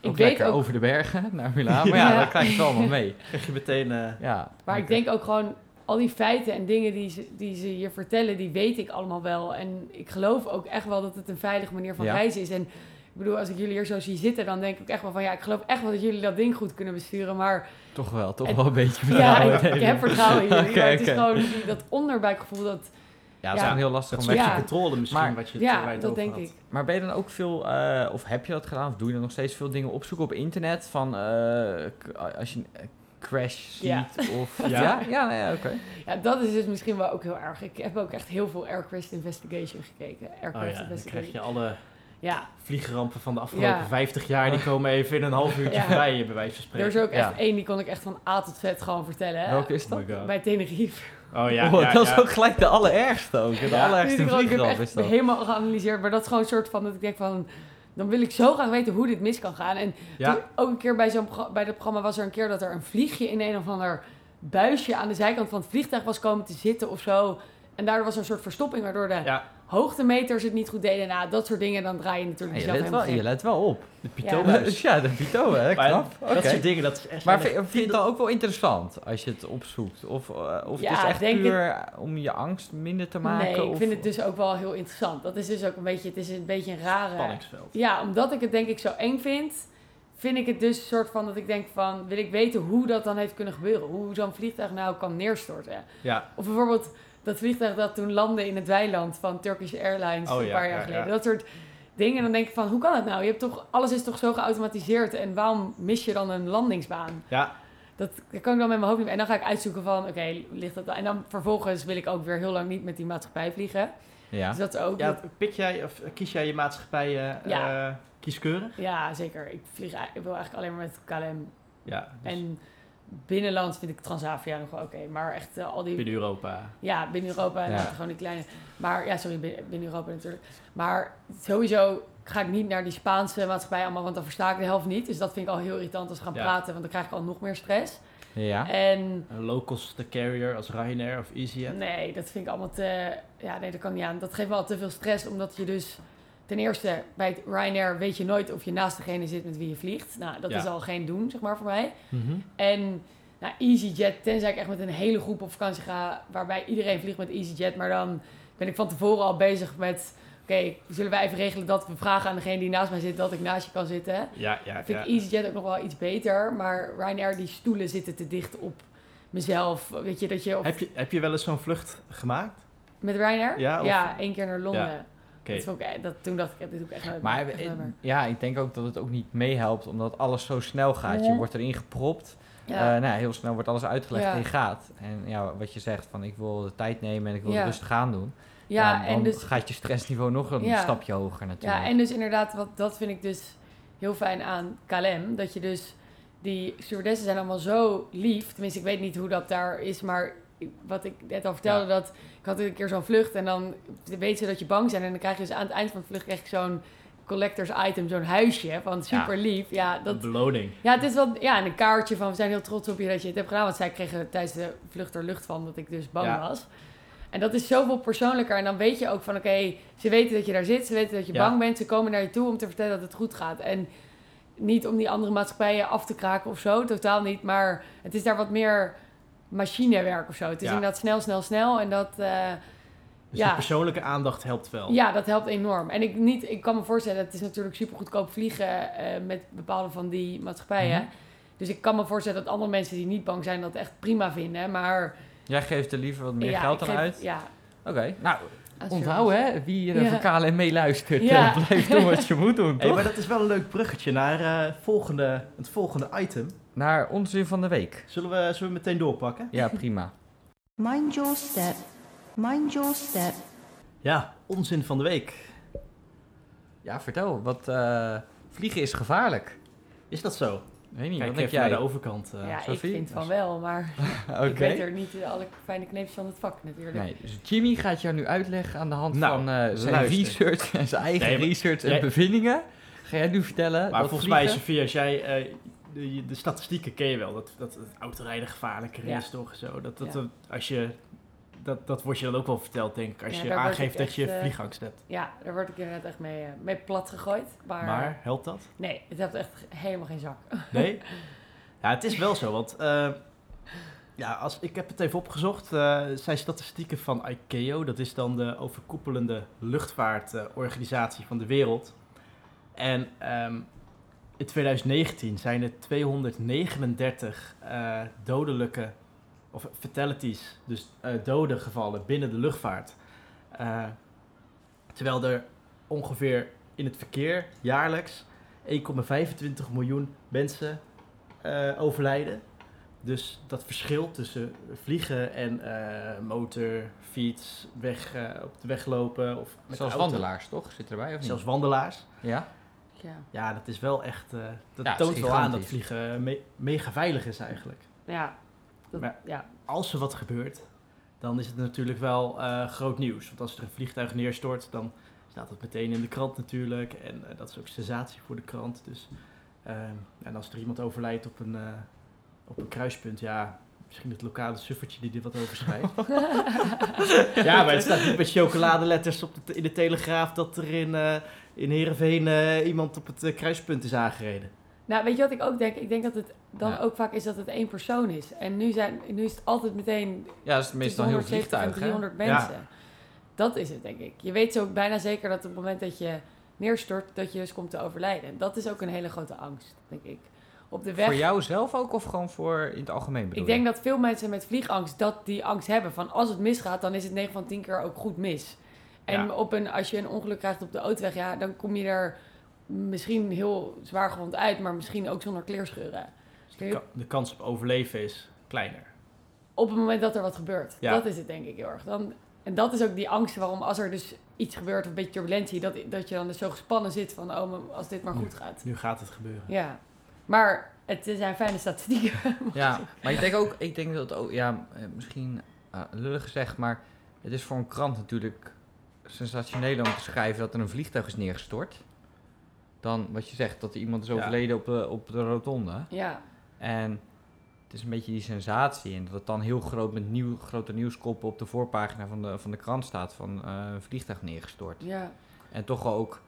ik Ook weet ook... over de bergen naar Milaan. Maar ja, Ja. dat krijg je het allemaal mee. krijg je meteen... eh, Ja. Maar ik denk ook gewoon, al die feiten en dingen die ze, die ze je vertellen, die weet ik allemaal wel. En ik geloof ook echt wel dat het een veilige manier van Ja. reizen is. En ik bedoel, als ik jullie hier zo zie zitten, dan denk ik echt wel van... Ja, ik geloof echt wel dat jullie dat ding goed kunnen besturen. Maar Toch wel, toch En- wel een beetje ja, vertrouwen. ik, ik heb vertrouwen in jullie. Maar het is gewoon die, dat onderbuikgevoel dat... Ja, dat is gewoon heel lastig dat om stukje Ja. controle misschien Maar- wat je, Ja, waar je dat denk had. ik. Maar ben je dan ook veel, eh, of heb je dat gedaan, of doe je dan nog steeds veel dingen opzoeken op internet van eh, als je een eh, crash ziet Ja. of... Ja? ja, ja, nou ja, oké. Ja, dat is dus misschien wel ook heel erg. Ik heb ook echt heel veel Aircraft Investigation gekeken. Oh Aircraft ja, dan Investigation. krijg je alle... Ja, vliegrampen van de afgelopen Ja. 50 jaar, die komen even in een half uurtje Ja. voorbij, bij wijze van er spreken. is ook echt Ja. één, die kon ik echt van A tot Z gewoon vertellen. Hè? Welke is Oh dat? Bij Tenerife. Oh ja, Oh, ja, dat is ja. ook gelijk de allerergste ook. De Ja. allerergste heb ik echt is dat. helemaal geanalyseerd. Maar dat is gewoon een soort van dat ik denk van... Dan wil ik zo graag weten hoe dit mis kan gaan. En Ja. toen ook een keer bij, zo'n bij dat programma was er een keer dat er een vliegje in een of ander buisje aan de zijkant van het vliegtuig was komen te zitten of zo. En daardoor was er een soort verstopping waardoor de Ja, hoogtemeters het niet goed deden. Nou, dat soort dingen, dan draai je natuurlijk Ja, je, zelf let wel, je let wel op. de Ja. Pitobuis. Ja, de Pito, hè? Maar Knap. Dat soort dingen, dat is echt... Maar vind, vind je het dan ook wel interessant als je het opzoekt? Of, eh, of Ja, het is echt denk puur om je angst minder te maken? Nee, ik of- vind het dus ook wel heel interessant. Dat is dus ook een beetje, het is een beetje een rare... spanningsveld. Ja, omdat ik het denk ik zo eng vind, vind ik het dus een soort van dat ik denk van, wil ik weten hoe dat dan heeft kunnen gebeuren. Hoe zo'n vliegtuig nou kan neerstorten. Ja, Of bijvoorbeeld dat vliegtuig dat toen landde in het weiland van Turkish Airlines Oh een paar jaar ja, geleden. Dat soort dingen. Dan denk ik van, hoe kan het nou? Je hebt toch, alles is toch zo geautomatiseerd en waarom mis je dan een landingsbaan? ja, Dat, dat kan ik dan met mijn hoofd niet. En dan ga ik uitzoeken van, oké, ligt dat... En dan vervolgens wil ik ook weer heel lang niet met die maatschappij vliegen. Ja. Dus dat is ook... ja, pik jij of kies jij je maatschappij eh Ja. eh, kieskeurig? ja, zeker. Ik, vlieg, ik wil eigenlijk alleen maar met KLM Ja, dus En binnenland vind ik Transavia nog wel oké. Maar echt eh, al die... binnen Europa. Ja, binnen Europa en Ja. dan gewoon die kleine... Maar ja, sorry, bin- binnen Europa natuurlijk. Maar sowieso ga ik niet naar die Spaanse maatschappij allemaal, want dan versta ik de helft niet. Dus dat vind ik al heel irritant als we gaan Ja. praten, want dan krijg ik al nog meer stress. Ja. En Een low-cost carrier als Ryanair of EasyJet. nee, dat vind ik allemaal te... Ja, nee, dat kan niet aan. Dat geeft me al te veel stress, omdat je dus... Ten eerste, bij Ryanair weet je nooit of je naast degene zit met wie je vliegt. Nou, dat Ja. is al geen doen, zeg maar, voor mij. Mhm. En nou, EasyJet, tenzij ik echt met een hele groep op vakantie ga, waarbij iedereen vliegt met EasyJet, maar dan ben ik van tevoren al bezig met, oké, zullen wij even regelen dat we vragen aan degene die naast mij zit dat ik naast je kan zitten. Ja, ja, vind ja. ik EasyJet ook nog wel iets beter, maar Ryanair, die stoelen zitten te dicht op mezelf. Weet je, dat je... Op, Heb je, heb je wel eens zo'n vlucht gemaakt? met Ryanair? Ja, of- ja, één keer naar Londen. Ja, Oké. Dat eh, toen dacht ik, dit doe ik echt Maar. Echt meer. ja, ik denk ook dat het ook niet meehelpt, omdat alles zo snel gaat. Je wordt erin gepropt. Ja. Eh, nou, ja, heel snel wordt alles uitgelegd Ja. en je gaat. En ja, wat je zegt, van ik wil de tijd nemen en ik wil Ja. rustig aan doen. ja, dan en dus... gaat je stressniveau nog een stapje hoger natuurlijk. Ja, en dus inderdaad, wat, dat vind ik dus heel fijn aan KLM. Dat je dus, die stewardessen zijn allemaal zo lief. Tenminste, ik weet niet hoe dat daar is, maar wat ik net al vertelde, Ja. dat ik had een keer zo'n vlucht en dan weet ze dat je bang bent. En dan krijg je dus aan het eind van de vlucht krijg ik zo'n collectors item, zo'n huisje van super lief. Ja, dat, beloning. ja, het is wel ja, en een kaartje van we zijn heel trots op je dat je het hebt gedaan. Want zij kregen tijdens de vlucht er lucht van dat ik dus bang Ja. was. En dat is zoveel persoonlijker. En dan weet je ook van oké, ze weten dat je daar zit. Ze weten dat je Ja. bang bent. Ze komen naar je toe om te vertellen dat het goed gaat. En niet om die andere maatschappijen af te kraken of zo. Totaal niet. Maar het is daar wat meer machinewerk of zo. Het is Ja. inderdaad snel, snel, snel. En dat... eh, Dus Ja. de persoonlijke aandacht helpt wel. ja, dat helpt enorm. En ik, niet, ik kan me voorstellen, het is natuurlijk super goedkoop vliegen eh, met bepaalde van die maatschappijen. Mhm. Dus ik kan me voorstellen dat andere mensen die niet bang zijn dat echt prima vinden. Maar Jij geeft er liever wat meer ja, geld aan geef- uit? Ja, Nou, nou, onthoud service. hè, wie er Ja. voor KLM meeluistert. Ja. blijf doen wat je moet doen, Hey, maar dat is wel een leuk bruggetje naar eh, volgende, het volgende item. Naar onzin van de week. Zullen we, zullen we meteen doorpakken? Ja, prima. Mind your step. Mind your step. Ja, onzin van de week. Ja, vertel. Wat, eh, vliegen is gevaarlijk. Is dat zo? Weet niet, Kijk wat denk even naar jij? de overkant. eh. ja, ik Sophie? vind van wel, maar Oké. ik weet er niet alle fijne kneepjes van het vak natuurlijk. Nee, dus Jimmy gaat jou nu uitleggen aan de hand Nou, van eh, zijn luister. research en zijn eigen Nee, maar research en jij- bevindingen. Ga jij nu vertellen Maar dat volgens mij, Sofie, als jij... eh, de, de statistieken ken je wel. Dat, dat het autorijden gevaarlijker Ja. is, toch? Zo. Dat, dat, Ja. als je, dat, dat wordt je dan ook wel verteld, denk ik. Als Ja, je aangeeft dat echt, je eh, vliegangst hebt. Ja, daar word ik inderdaad echt mee, eh, mee plat gegooid. Maar, Maar, helpt dat? nee, het heeft echt helemaal geen zak. Nee? Ja, het is wel zo, want... eh, ja, als, ik heb het even opgezocht. het zijn statistieken van ICAO. Dat is dan de overkoepelende luchtvaartorganisatie van de wereld. En ehm, in 2019 zijn er 239 eh, dodelijke... Of fatalities, dus eh dode gevallen binnen de luchtvaart. Eh, terwijl er ongeveer in het verkeer jaarlijks 1,25 miljoen mensen overlijden. Dus dat verschil tussen vliegen en eh, motor, fiets, weg, op de weg lopen of met Zelfs de auto. wandelaars, toch? Zit erbij of niet? Zelfs wandelaars. Ja? Ja. Ja, dat is wel echt. eh, dat Ja, toont wel aan dat vliegen me- mega veilig is eigenlijk. Ja. Dat, Maar- ja. Als er wat gebeurt, dan is het natuurlijk wel eh, groot nieuws. Want als er een vliegtuig neerstort, dan staat het meteen in de krant natuurlijk. En eh, dat is ook sensatie voor de krant. Dus, ehm, en als er iemand overlijdt op een, eh, op een kruispunt, ja, misschien het lokale suffertje die er wat over schrijft. ja, maar het staat niet met chocoladeletters op de, in de Telegraaf dat er in, eh in Heerenveen eh, iemand op het eh, kruispunt is aangereden. Nou, weet je wat ik ook denk? Ik denk dat het dan Ja. ook vaak is dat het één persoon is. En nu, zijn, nu is het altijd meteen Ja, dat is meestal heel 170 en vliegtuig, hè? 300 mensen. Dat is het, denk ik. Je weet zo bijna zeker dat op het moment dat je neerstort, dat je dus komt te overlijden. En dat is ook een hele grote angst, denk ik. Op de weg. Voor jou zelf ook of gewoon voor in het algemeen bedoel Ik denk dat veel mensen met vliegangst dat die angst hebben. Van als het misgaat, dan is het 9 van 10 keer ook goed mis. En Ja. op een, als je een ongeluk krijgt op de autoweg, ja, dan kom je er misschien heel zwaar gewond uit, maar misschien ook zonder kleerscheuren. Dus de, ka- de kans op overleven is kleiner. Op het moment dat er wat gebeurt. Ja. Dat is het denk ik heel erg. Dan, en dat is ook die angst waarom als er dus iets gebeurt, of een beetje turbulentie, dat, dat je dan dus zo gespannen zit van, oh, als dit maar goed gaat. Nu gaat het gebeuren. Ja. Maar het zijn fijne statistieken. Ja, maar ik denk ook, ik denk dat ook, ja, eh, misschien eh, lullig gezegd, maar het is voor een krant natuurlijk sensationeel om te schrijven dat er een vliegtuig is neergestort. Dan wat je zegt, dat er iemand is Ja. overleden op, de, op de rotonde. ja. En het is een beetje die sensatie. En dat het dan heel groot met nieuw, grote nieuwskoppen op de voorpagina van de, van de krant staat van eh, een vliegtuig neergestort. Ja. En toch ook,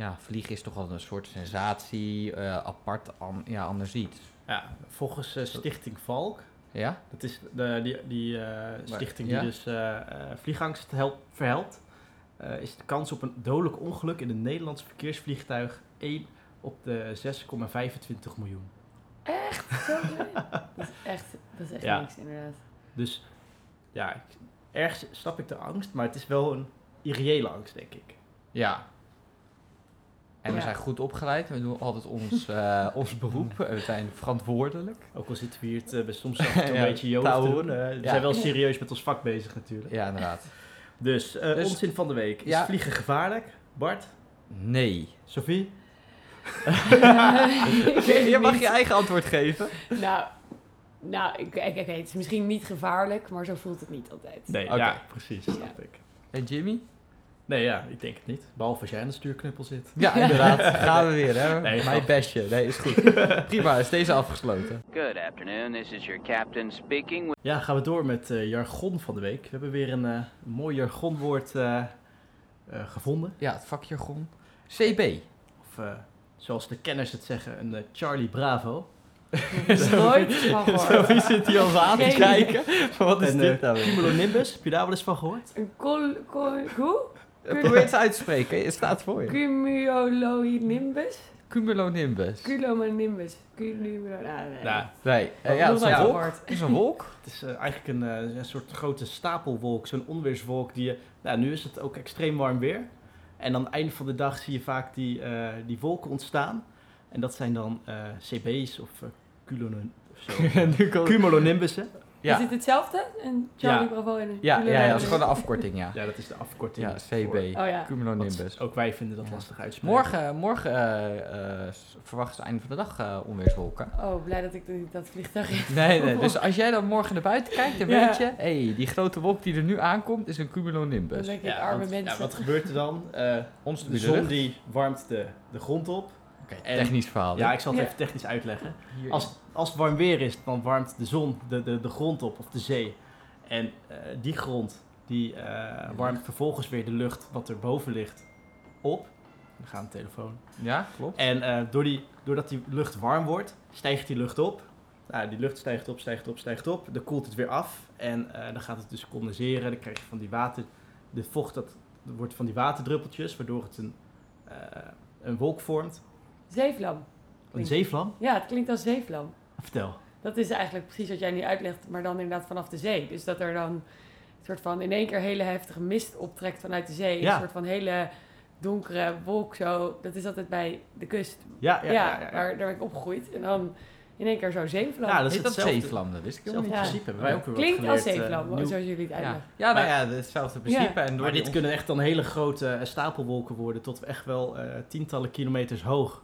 ja, vliegen is toch wel een soort sensatie, eh, apart, an, ja, anders iets. Ja, volgens eh, Stichting Valk, Ja? dat is de, die, die eh, stichting ja? die dus eh, eh, vliegangst helpt, verhelpt, eh, is de kans op een dodelijk ongeluk in een Nederlands verkeersvliegtuig 1 op de 6,25 miljoen. Zo klein. dat is echt, dat is echt Ja. niks inderdaad. Dus ja, ik- ergens snap ik de angst, maar het is wel een irreële angst, denk ik. Ja. En we zijn goed opgeleid. We doen altijd ons, eh, ons beroep. We zijn verantwoordelijk. Ook al zitten we hier het, eh, bij soms af en toe Ja, een beetje jood te touwen. doen. eh, we Ja. zijn wel serieus met ons vak bezig natuurlijk. Ja, inderdaad. Dus, eh, Dus- onzin van de week. Is Ja. vliegen gevaarlijk? Bart? Nee. Sophie? Je mag niet. je eigen antwoord geven. Nou, nou ik, ik, ik weet, het is misschien niet gevaarlijk, maar zo voelt het niet altijd. Nee, Oké. ja, precies. Snap ik. En Jimmy? Nee, ja, ik denk het niet. Behalve als jij aan de stuurknuppel zit. Ja, inderdaad. Gaan we weer, hè? Nee, Mijn bestje. Nee, is goed. Prima, is deze afgesloten. Good afternoon. This is your captain speaking. Ja, gaan we door met eh, jargon van de week. We hebben weer een eh, mooi jargonwoord eh, eh, gevonden. Ja, het vakjargon. CB. Of eh, zoals de kenners het zeggen, een Charlie Bravo. Nooit van gehoord. Wie zit hier al aan te kijken? Wat is En, dit nou weer? Cumulonimbus, heb je daar wel eens van gehoord? Een col... col hoe? Probeer het uit te spreken. Het staat voor je. Cumulonimbus? Cumulonimbus. Culomonimbus. Cumulo... Nou, nee. Nou, Nee, eh, ja, het is een wolk. Het is een wolk. het is eh, eigenlijk een, eh, een soort grote stapelwolk, zo'n onweerswolk. Die je, nou, nu is het ook extreem warm weer. En aan het einde van de dag zie je vaak die, eh, die wolken ontstaan. En dat zijn dan eh, CB's of uh, culonon, of zo. nu Is dit hetzelfde? Een Charlie Ja. Bravo en een Ja, ja, ja, dat is gewoon een afkorting, ja. Ja, dat is de afkorting. Ja, voor- CB. Oh ja. Cumulonimbus. Ook wij vinden dat Ja. lastig uitspreken. Morgen, morgen eh, eh, s- verwachten ze einde van de dag eh, onweerswolken. Oh, blij dat ik dat vliegtuig in. Nee, nee. Dus als jij dan morgen naar buiten kijkt, dan Ja. weet je... Hé, die grote wolk die er nu aankomt, is een Dan cumulonimbus. denk ik, Ja, arme want- mensen. Ja, wat gebeurt er dan? Eh, Ons de zon die warmt de, de grond op. Oké, en- technisch verhaal. Ja, ik zal het Ja. even technisch uitleggen. Hier- Als, als het warm weer is, dan warmt de zon de, de, de grond op, of de zee. En eh, die grond, die eh, warmt vervolgens weer de lucht wat er boven ligt op. Dan gaat de telefoon. Ja, klopt. En eh, door die, doordat die lucht warm wordt, stijgt die lucht op. Nou, die lucht stijgt op, stijgt op, stijgt op. Dan koelt het weer af. En eh, dan gaat het dus condenseren. Dan krijg je van die water... De vocht dat, dat wordt van die waterdruppeltjes, waardoor het een, eh, een wolk vormt. Zeevlam. Een zeevlam. Ja, het klinkt als zeevlam. Vertel. Dat is eigenlijk precies wat jij nu uitlegt, maar dan inderdaad vanaf de zee. Dus dat er dan een soort van in één keer hele heftige mist optrekt vanuit de zee. Ja. Een soort van hele donkere wolk zo. Dat is altijd bij de kust. Ja, Ja, ja, ja. ja, ja. Waar, daar ben ik opgegroeid. En dan, in één keer zo'n zeevlam. Ja, dat is Heet dat hetzelfde. zeevlam? Dat wist ik helemaal Hetzelfde niet. Ja. principe hebben wij ook weer wat Klinkt als geleerd, eh, zeevlam, nieuw- zoals jullie het Ja, uitleggen. ja nou Maar- ja, hetzelfde principe. En door Maar die dit kunnen echt dan hele grote eh, stapelwolken worden, tot echt wel eh, tientallen kilometers hoog.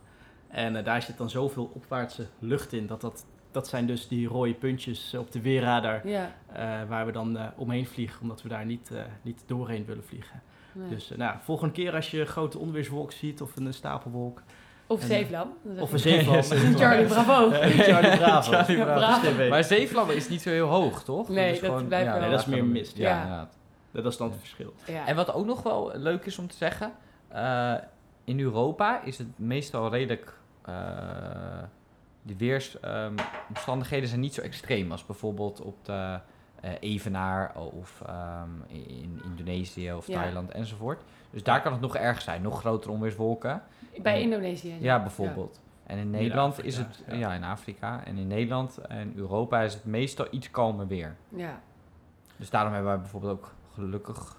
En eh, daar zit dan zoveel opwaartse lucht in, dat, dat, dat zijn dus die rode puntjes op de weerradar Ja. eh, waar we dan eh, omheen vliegen, omdat we daar niet, eh, niet doorheen willen vliegen. nee. Dus eh, nou, volgende keer als je een grote onweerswolk ziet of een stapelwolk, Of en- zeevlam. Dan zeg of je- een zeevlam. Charlie Bravo. Charlie Bravo. Charlie Ja, Bravo. Bravo. Maar zeevlammen is niet zo heel hoog, toch? Nee, is dat blijft wel- Nee, dat is meer mist. Ja, Ja. Dat is dan het verschil. Ja. En wat ook nog wel leuk is om te zeggen, eh, in Europa is het meestal redelijk. eh, de weersomstandigheden zijn niet zo extreem als bijvoorbeeld op de eh, Evenaar of ehm, in Indonesië of Ja. Thailand enzovoort. Dus daar kan het nog erg zijn, nog grotere onweerswolken. Bij Indonesië. Ja, bijvoorbeeld. En in Nederland is het, ja. in Afrika. En in Nederland en Europa is het meestal iets kalmer weer. Ja. Dus daarom hebben wij bijvoorbeeld ook gelukkig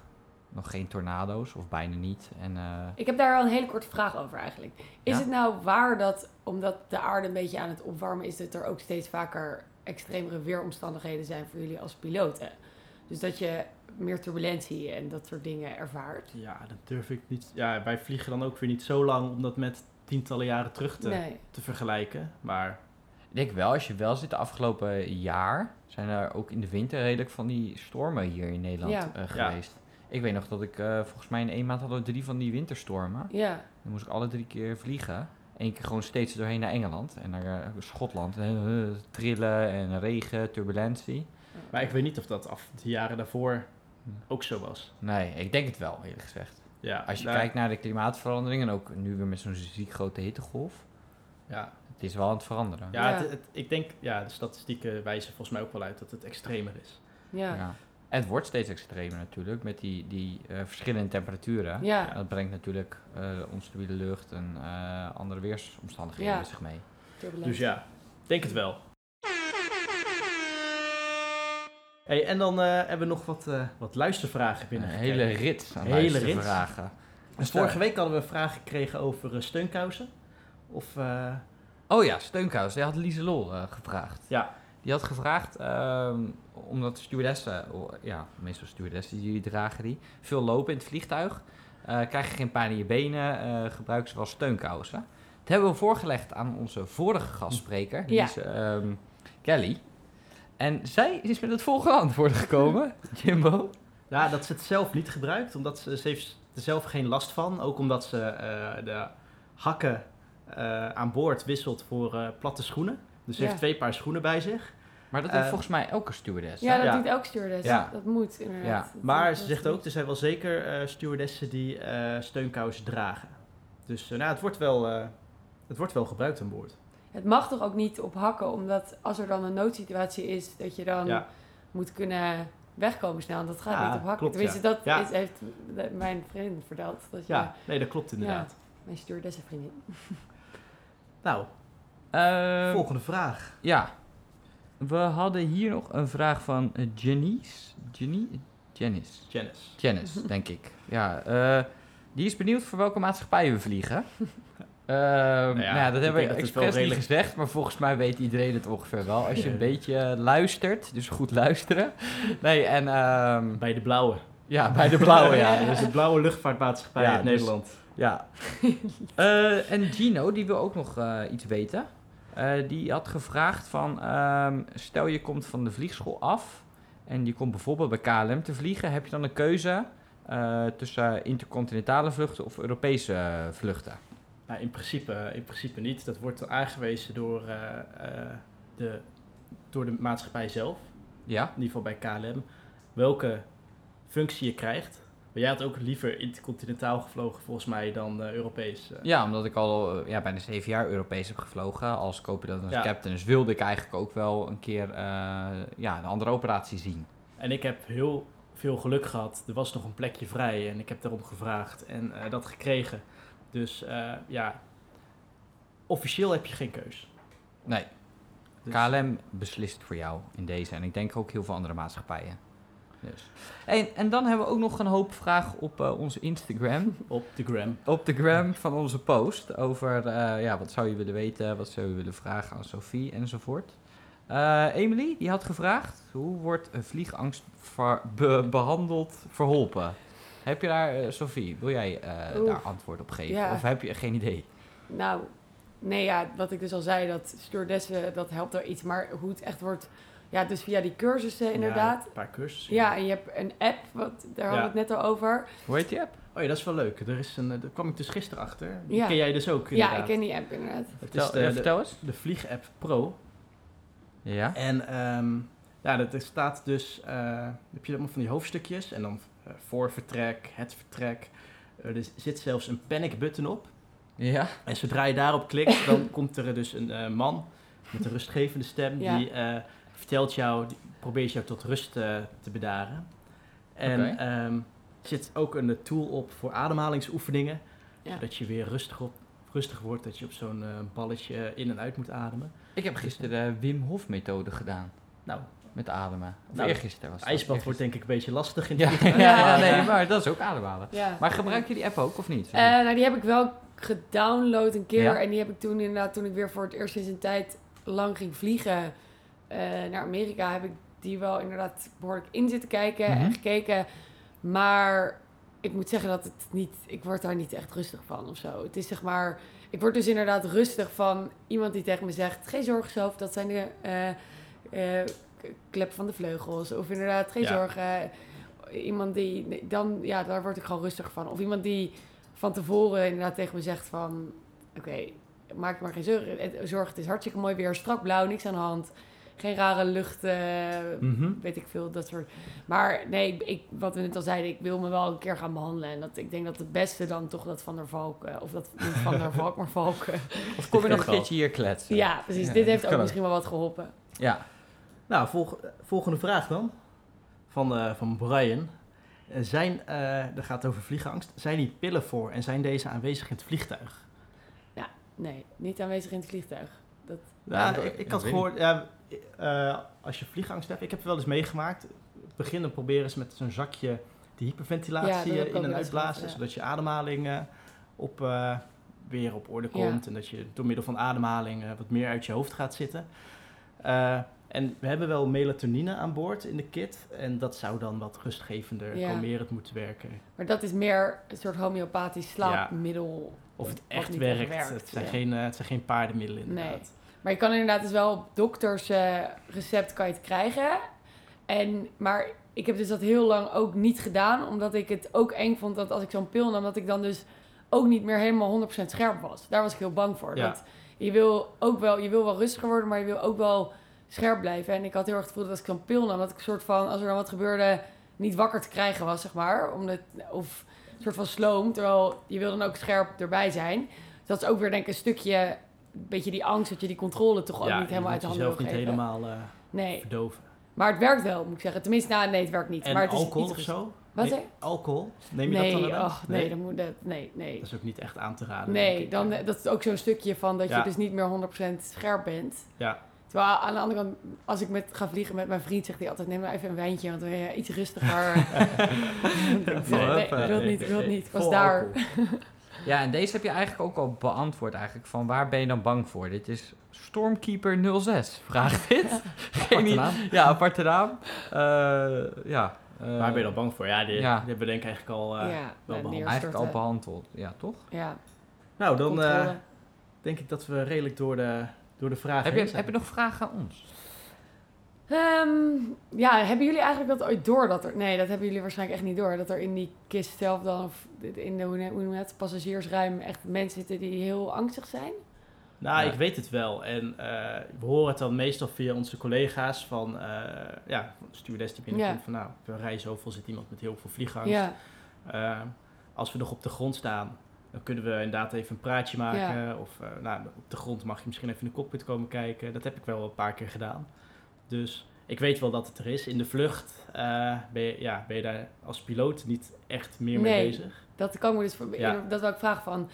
nog geen tornado's, of bijna niet. En, eh, Ik heb daar wel een hele korte vraag over eigenlijk. Is Ja? het nou waar dat, omdat de aarde een beetje aan het opwarmen is, dat er ook steeds vaker extremere weeromstandigheden zijn voor jullie als piloten? Dus dat je meer turbulentie en dat soort dingen ervaart? Ja, dat durf ik niet. Ja, wij vliegen dan ook weer niet zo lang om dat met tientallen jaren terug te, Nee. te vergelijken. Maar ik denk wel, als je wel zit de afgelopen jaar, zijn er ook in de winter redelijk van die stormen hier in Nederland Ja. eh, geweest. Ik weet nog dat ik, eh, volgens mij in één maand hadden we drie van die winterstormen. Ja. Dan moest ik alle drie keer vliegen. Eén keer gewoon steeds doorheen naar Engeland en naar eh, Schotland. Eh, trillen en regen, turbulentie. Maar ik weet niet of dat af de jaren daarvoor ook zo was. Nee, ik denk het wel, eerlijk gezegd. Ja, Als je kijkt naar de klimaatverandering en ook nu weer met zo'n ziek grote hittegolf, Ja, het is wel aan het veranderen. ja, Ja. Het, het- ik denk, ja, de statistieken wijzen volgens mij ook wel uit dat het extremer is. Ja. Ja. En het wordt steeds extremer natuurlijk, met die, die eh, verschillende temperaturen. Ja. Dat brengt natuurlijk eh onstabiele lucht en eh, andere weersomstandigheden Ja. met zich mee. Dus ja, denk het wel. Hey, en dan eh, hebben we nog wat, eh, wat luistervragen Een binnen. hele rit aan Hele rit. vragen. Dus vorige week hadden we een vraag gekregen over steunkousen. Of, eh, Oh ja, steunkous. Die had Lieselol eh gevraagd. ja, Die had gevraagd, ehm, omdat stewardessen, ja, meestal stewardessen, die dragen die, veel lopen in het vliegtuig. eh krijg je geen pijn in je benen, eh gebruiken ze wel steunkousen. Dat hebben we voorgelegd aan onze vorige gastspreker, die is ehm, Kelly. En zij is met het volgende antwoord gekomen, Jimbo. Ja, dat ze het zelf niet gebruikt, omdat ze, ze heeft er zelf geen last van. Ook omdat ze eh, de hakken eh, aan boord wisselt voor eh, platte schoenen. Dus ze Ja. heeft twee paar schoenen bij zich. Maar dat Eh, heeft volgens mij elke stewardess. Ja, dat Ja. doet elk stewardess. Ja. Dat moet inderdaad. Ja. Dat- Maar dat- ze zegt ook, er zijn wel zeker eh stewardessen die eh steunkousen dragen. Dus eh, nou, het, wordt wel, eh, het wordt wel gebruikt aan boord. Het mag toch ook niet op hakken, omdat als er dan een noodsituatie is, dat je dan Ja. moet kunnen wegkomen snel. En dat gaat Ja, niet op hakken. klopt, Tenminste, ja. dat Ja. is, heeft mijn vriendin verteld. Dat je, Ja, nee, dat klopt inderdaad. Mijn stewardessenvriendin. Nou, Ehm, volgende vraag. Ja. We hadden hier nog een vraag van eh, Janice. Janice? Janice. Janice. Janice, denk ik. Ja, eh, die is benieuwd voor welke maatschappij we vliegen. Ehm nou ja, dat ik hebben we expres niet redelijk- gezegd, maar volgens mij weet iedereen het ongeveer wel. Als je een beetje eh, luistert, dus goed luisteren. Nee, en ehm, Bij de blauwe. ja, bij de blauwe, ja. Dus de blauwe luchtvaartmaatschappij Ja, uit dus- Nederland. Ja. Eh, en Gino, die wil ook nog eh, iets weten. Eh, die had gevraagd van, ehm, stel je komt van de vliegschool af en je komt bijvoorbeeld bij KLM te vliegen, heb je dan een keuze eh, tussen intercontinentale vluchten of Europese eh, vluchten? Nou, in, principe, in principe niet. Dat wordt aangewezen door, de, door de maatschappij zelf. Ja? in ieder geval bij KLM, welke functie je krijgt. Maar jij had ook liever intercontinentaal gevlogen volgens mij dan eh, Europees. eh. Ja, omdat ik al eh, ja, bijna zeven jaar Europees heb gevlogen als co-pilot en Ja. captain. Dus wilde ik eigenlijk ook wel een keer ja, een andere operatie zien. En ik heb heel veel geluk gehad. Er was nog een plekje vrij en ik heb daarom gevraagd en dat gekregen. Dus ja, officieel heb je geen keus. Nee, Dus- KLM beslist voor jou in deze en ik denk ook heel veel andere maatschappijen. Dus. En, en dan hebben we ook nog een hoop vragen op eh, onze Instagram. Op de gram. Op de gram van onze post. Over eh, ja, wat zou je willen weten, wat zou je willen vragen aan Sophie enzovoort. Eh Emily, die had gevraagd: hoe wordt een vliegangst ver- be- behandeld, verholpen? Heb je daar, eh, Sophie, wil jij eh, daar antwoord op geven? Ja. Of heb je geen idee? Nou, nee, ja, wat ik dus al zei, dat stewardessen, dat helpt er iets. Maar hoe het echt wordt, ja, dus via die cursussen inderdaad. Ja, een paar cursussen. Ja, en je hebt een app, wat, daar hadden we het net al over. Hoe heet die app? Oh ja, dat is wel leuk. Er is een, eh, daar kwam ik dus gisteren achter. Die Ja. ken jij dus ook Ja, inderdaad. ik ken die app inderdaad. Het Vertel, is de, eh, de, vertel eens. de Vlieg-app Pro. Ja. En ehm, ja, dat er staat dus, eh, heb je allemaal van die hoofdstukjes en dan voor vertrek, het vertrek. Er zit zelfs een panic button op. Ja. En zodra je daarop klikt, dan komt er dus een eh, man met een rustgevende stem Ja. die eh, vertelt jou, die probeert jou tot rust eh, te bedaren. En Oké. ehm, er zit ook een eh, tool op voor ademhalingsoefeningen, Ja. zodat je weer rustig, op, rustig wordt, dat je op zo'n eh, balletje in en uit moet ademen. Ik heb gisteren de Wim Hof methode gedaan. Nou, Met ademen. Of Nou, eergisteren was het. ijsbad wordt denk ik een beetje lastig in Ja, het ja, nee, maar dat is ook ademhalen. Ja. Maar gebruik je die app ook of niet? Eh, nou, die heb ik wel gedownload een keer. Ja? En die heb ik toen inderdaad, toen ik weer voor het eerst sinds een tijd lang ging vliegen eh, naar Amerika, heb ik die wel inderdaad behoorlijk in zitten kijken Mhm. en gekeken. Maar ik moet zeggen dat het niet, ik word daar niet echt rustig van of zo. Het is zeg maar, ik word dus inderdaad rustig van iemand die tegen me zegt, geen zorgen Sof, dat zijn de eh eh, klep van de vleugels. Of inderdaad, geen Ja. zorgen. Iemand die, nee, dan, ja, daar word ik gewoon rustig van. Of iemand die van tevoren inderdaad tegen me zegt van... Oké, maak je maar geen zorgen. Zorg, het is hartstikke mooi weer. Strak blauw, niks aan de hand. Geen rare lucht, eh, mhm. weet ik veel, dat soort... Maar nee, ik- ik, wat we net al zeiden, ik wil me wel een keer gaan behandelen. En dat, ik denk dat het beste dan toch dat Van der Valk... eh, of dat niet Van der Valk, maar Valk... eh, Of kom je nog een keertje hier kletsen? ja, precies. Ja, Dit heeft ook misschien wel wat geholpen. Ja. Nou, volg- volgende vraag dan. Van, eh, van Brian. Zijn, eh dat gaat over vliegangst. Zijn die pillen voor en zijn deze aanwezig in het vliegtuig? Nee, niet aanwezig in het vliegtuig. Dat, Ja, dat- ik, ik had gehoord, ja, eh, als je vliegangst hebt, ik heb het wel eens meegemaakt. In het begin dan proberen ze met zo'n zakje de hyperventilatie eh, in en uitblazen, ja. zodat je ademhaling op, eh, weer op orde Ja. komt en dat je door middel van ademhaling wat meer uit je hoofd gaat zitten. En we hebben wel melatonine aan boord in de kit en dat zou dan wat rustgevender, Ja. kalmerend moeten werken. maar dat is meer een soort homeopathisch slaapmiddel. Of het echt werkt, werkt, het, zijn geen, het zijn geen paardenmiddelen inderdaad. Maar je kan inderdaad dus wel op dokters eh, kan je het krijgen. En, maar ik heb dus dat heel lang ook niet gedaan. Omdat ik het ook eng vond dat als ik zo'n pil nam... dat ik dan dus ook niet meer helemaal 100% scherp was. Daar was ik heel bang voor. Ja. Dat je wil ook wel, je wil wel rustiger worden... maar je wil ook wel scherp blijven. En ik had heel erg het gevoel dat als ik zo'n pil nam... dat ik een soort van, als er dan wat gebeurde... niet wakker te krijgen was, zeg maar. Omdat, of een soort van sloom. Terwijl je wil dan ook scherp erbij zijn. Dus dat is ook weer denk ik een stukje... beetje die angst dat je die controle toch ook ja, niet helemaal uit de handen wil niet geven. helemaal eh, Nee, verdoven. maar het werkt wel, moet ik zeggen. Tenminste, nou, nee, het werkt niet. En maar het is alcohol of zo? Wat Nee? Alcohol? Neem je Nee, dat dan wel? och, nee, dan moet dat, nee, nee. Dat is ook niet echt aan te raden. Nee, dan, eh, dat is ook zo'n stukje van dat je dus niet meer 100% scherp bent. Ja. Terwijl aan de andere kant, als ik met, ga vliegen met mijn vriend, zegt hij altijd, neem nou even een wijntje, want dan ben je iets rustiger. Ik, nee, nee, ik wil het niet, ik wil het niet. Ik was daar. Ja, en deze heb je eigenlijk ook al beantwoord eigenlijk. Van waar ben je dan bang voor? Dit is Stormkeeper 06. Vraagt dit. Geen naam. Ja, aparte naam. Eh, ja. eh, Waar ben je dan bang voor? Ja, die, Ja. die hebben we denk ik eigenlijk al... eh, ja, wel behandeld. Eigenlijk al behandeld. Ja, toch? Ja, Nou, dan eh, denk ik dat we redelijk door de, door de vragen Heb heen je, zijn. heb je nog vragen aan ons? Ehm, ja, hebben jullie eigenlijk dat ooit door dat er... Nee, dat hebben jullie waarschijnlijk echt niet door. Dat er in die kist zelf dan, of in de, hoe noem je het, passagiersruim echt mensen zitten die heel angstig zijn? Nou, Ja. ik weet het wel. En eh, we horen het dan meestal via onze collega's van... eh ja, stewardess die binnenkomt Ja. van... Nou, op een rij zoveel zit iemand met heel veel vliegangst. Ja, Eh, als we nog op de grond staan, dan kunnen we inderdaad even een praatje maken. Of eh, nou, op de grond mag je misschien even in de cockpit komen kijken. Dat heb ik wel een paar keer gedaan. Dus ik weet wel dat het er is. In de vlucht eh, ben, je, ja, ben je daar als piloot niet echt meer mee Nee. bezig. Dat kan me dus... voor- Ja. Dat wil ik vragen van...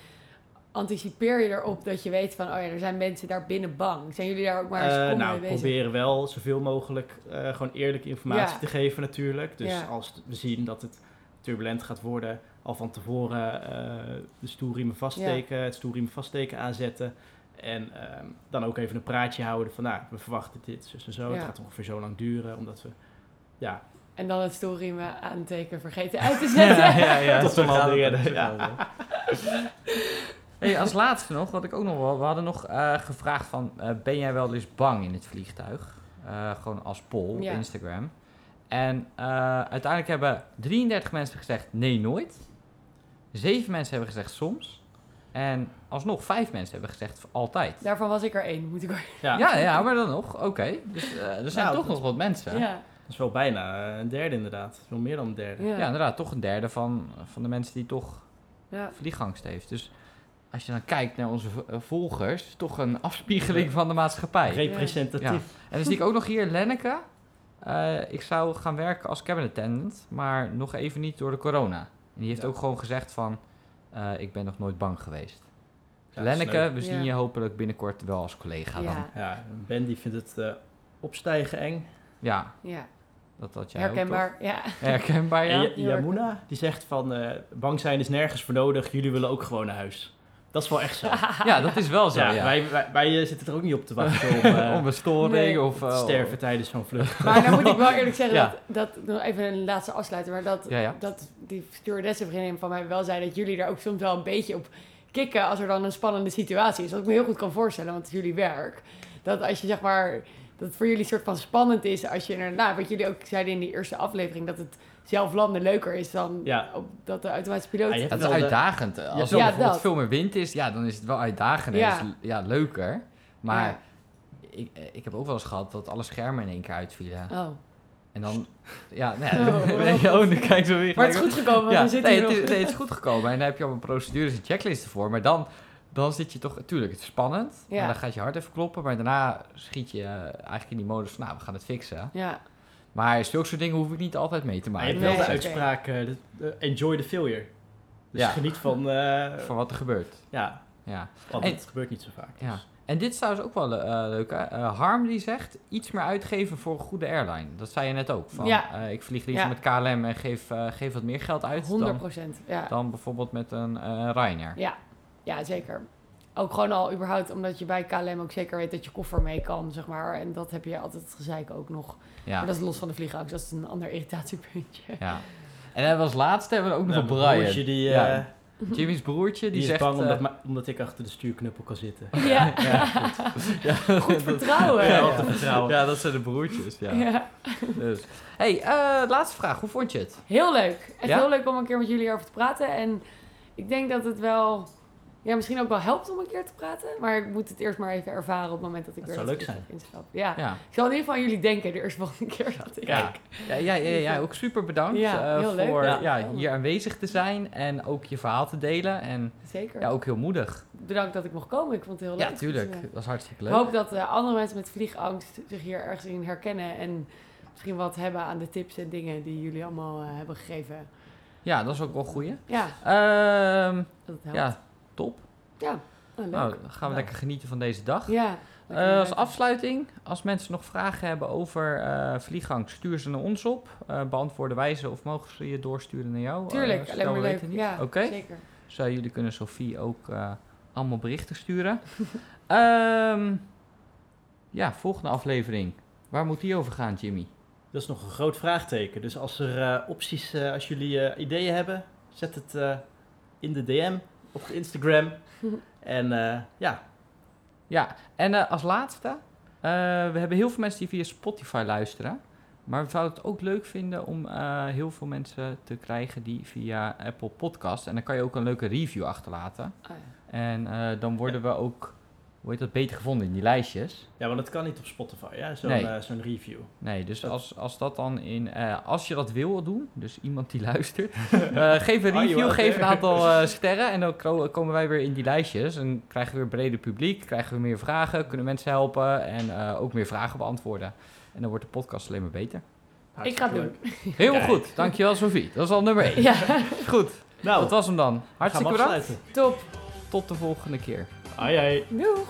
anticipeer je erop dat je weet van, oh ja, er zijn mensen daar binnen bang. Zijn jullie daar ook maar een Eh, seconde nou, we proberen wel zoveel mogelijk eh, gewoon eerlijke informatie Ja. te geven natuurlijk. Dus Ja. als we zien dat het turbulent gaat worden, al van tevoren eh, de stoelriemen vaststeken, het stoelriemen vaststeken aanzetten. En ehm, dan ook even een praatje houden van, nou, we verwachten dit, zus en zo. Het gaat ongeveer zo lang duren, omdat we, ja, En dan het stoelriemen aanteken vergeten uit te zetten. ja, ja, ja. Dingen, zo ja. Hey, als laatste nog, wat ik ook nog wel... We hadden nog eh, gevraagd van... eh, ben jij wel eens bang in het vliegtuig? Eh, gewoon als poll op Ja. Instagram. En eh, uiteindelijk hebben 33 mensen gezegd nee, nooit. 7 mensen hebben gezegd soms. En alsnog 5 mensen hebben gezegd altijd. Daarvan was ik er één, moet ik ook. ja, Ja, ja, maar dan nog. Oké. Dus er zijn Nou, toch dat- nog wat mensen. Ja. Dat is wel bijna een derde inderdaad. Wel meer dan een derde. Ja. Ja, inderdaad. Toch een derde van, van de mensen die toch Ja. vliegangst heeft. Dus als je dan kijkt naar onze eh, volgers, toch een afspiegeling van de maatschappij. Representatief. Ja. En dan zie ik ook nog hier Lenneke. Eh, ik zou gaan werken als cabin attendant, maar nog even niet door de corona. En die heeft Ja. ook gewoon gezegd van, eh, ik ben nog nooit bang geweest. Ja, Lenneke, we zien Ja. je hopelijk binnenkort wel als collega dan. Ja. Ben die vindt het eh, opstijgen eng. Ja, ja. dat had jij ook, Herkenbaar. Ja. Herkenbaar, ja. Yamuna, die zegt van, eh, bang zijn is nergens voor nodig, jullie willen ook gewoon naar huis. Dat is wel echt zo. Ja, dat is wel zo, Ja, ja. Wij, wij, wij, eh, zitten er ook niet op te wachten om eh, Om een storing Nee. of... te sterven tijdens zo'n vlucht. Maar dan moet ik wel eerlijk zeggen Ja. dat, dat, nog even een laatste afsluiter, maar dat, Ja, ja. dat die stewardessenvriendin van mij wel zei dat jullie daar ook soms wel een beetje op kikken als er dan een spannende situatie is. Wat ik me heel goed kan voorstellen, want het is jullie werk. Dat als je zeg maar, dat het voor jullie soort van spannend is als je inderdaad, wat jullie ook zeiden in die eerste aflevering, dat het zelf landen leuker is dan Ja. op, dat de automatische piloot... Ja, Het is uitdagend. Als Ja, er bijvoorbeeld dat. veel meer wind is, ja, dan is het wel uitdagender. Ja. Leuker. Maar Ja. ik, eh, ik heb ook wel eens gehad dat alle schermen in één keer uitvielen. Oh. En dan, ja, nee, Oh, nee, oh, nu kijk zo weer. Maar het is goed gekomen, ja, we zitten nee, hier het nog. is, nee, het is goed gekomen. En dan heb je allemaal procedures en checklisten voor. Maar dan, dan zit je toch, tuurlijk, het is spannend. Ja. En dan gaat je hart even kloppen. Maar daarna schiet je eh, eigenlijk in die modus van, nou, we gaan het fixen. Ja, Maar zulke soort dingen hoef ik niet altijd mee te maken. je hebt wel de uitspraak, eh, de enjoy the failure. Dus Ja. geniet van, eh, Van wat er gebeurt. ja, Ja. want En- het gebeurt niet zo vaak. Ja. dus. En dit is trouwens ook wel eh, leuk. Hè? Eh, Harm die zegt iets meer uitgeven voor een goede airline. Dat zei je net ook. Van, Ja. eh, ik vlieg liever Ja. met KLM en geef, eh, geef wat meer geld uit 100 dan, procent. Ja. dan bijvoorbeeld met een eh Ryanair. Ja, ja, zeker. Ook gewoon al überhaupt omdat je bij KLM ook zeker weet dat je koffer mee kan, zeg maar. En dat heb je altijd het gezeik ook nog. Ja. Maar dat is los van de vliegangst, dat is een ander irritatiepuntje. ja. En dan als laatste hebben we ook nog Nou, een Brian. broertje die, Ja. eh, Jimmy's broertje, die, die is zegt... bang eh, omdat, ma- omdat ik achter de stuurknuppel kan zitten. Ja, ja, ja, goed vertrouwen. Ja, wat vertrouwen. ja, dat zijn de broertjes. Ja. Dus. hey, eh, laatste vraag. Hoe vond je het? Heel leuk. Echt Ja? heel leuk om een keer met jullie over te praten. En ik denk dat het wel, ja, misschien ook wel helpt om een keer te praten. Maar ik moet het eerst maar even ervaren op het moment dat ik Dat weer zou leuk zijn. instap. Ja. Ja. Ik zal in ieder geval aan jullie denken de eerste volgende keer dat ik... Ja, ja, ja, ja, ja, ook super bedankt Ja, eh, leuk. voor Ja. hier aanwezig te zijn en ook je verhaal te delen. En Zeker. ja, ook heel moedig. Bedankt dat ik mocht komen. Ik vond het heel leuk. Ja, tuurlijk. Dus, eh, Dat was hartstikke Ik leuk. hoop dat eh, andere mensen met vliegangst zich hier ergens in herkennen en misschien wat hebben aan de tips en dingen die jullie allemaal hebben gegeven. Ja, dat is ook wel een goeie. Ja, Ehm, dat het helpt. ja, top. Ja, nou, leuk. Nou, dan gaan we Nou. lekker genieten van deze dag. ja. Eh, als afsluiting, als mensen nog vragen hebben over eh vlieggang, stuur ze naar ons op. Eh, beantwoorden wij ze of mogen ze je doorsturen naar jou? Tuurlijk, alleen maar we leuk. weten niet. Ja, Oké. zeker. Zo, jullie kunnen Sophie ook eh, allemaal berichten sturen. Ehm, ja, volgende aflevering. Waar moet die over gaan, Jimmy? Dat is nog een groot vraagteken. Dus als er eh, opties, eh, als jullie eh, ideeën hebben, zet het eh, in de DM op Instagram. en eh, ja, Ja, en eh, als laatste, eh, we hebben heel veel mensen die via Spotify luisteren. Maar we zouden het ook leuk vinden om eh, heel veel mensen te krijgen die via Apple Podcast. En dan kan je ook een leuke review achterlaten. Ja. En eh, dan worden we ook, hoe heet dat, beter gevonden in die lijstjes. ja, want dat kan niet op Spotify, ja? zo'n Nee. eh, zo'n review. Nee, dus Dat- als, als dat dan in, eh, als je dat wil doen, dus iemand die luistert, eh, geef een review, geef een aantal eh, sterren en dan komen wij weer in die lijstjes. En krijgen we weer breder publiek, krijgen we meer vragen, kunnen mensen helpen en eh, ook meer vragen beantwoorden. En dan wordt de podcast alleen maar beter. Ik ga het doen. Heel Kijk. goed, dankjewel Sophie. Dat is al nummer 1. Ja, Goed, Nou, dat was hem dan. Hartstikke bedankt. top. tot de volgende keer. Ai ai. Doeg!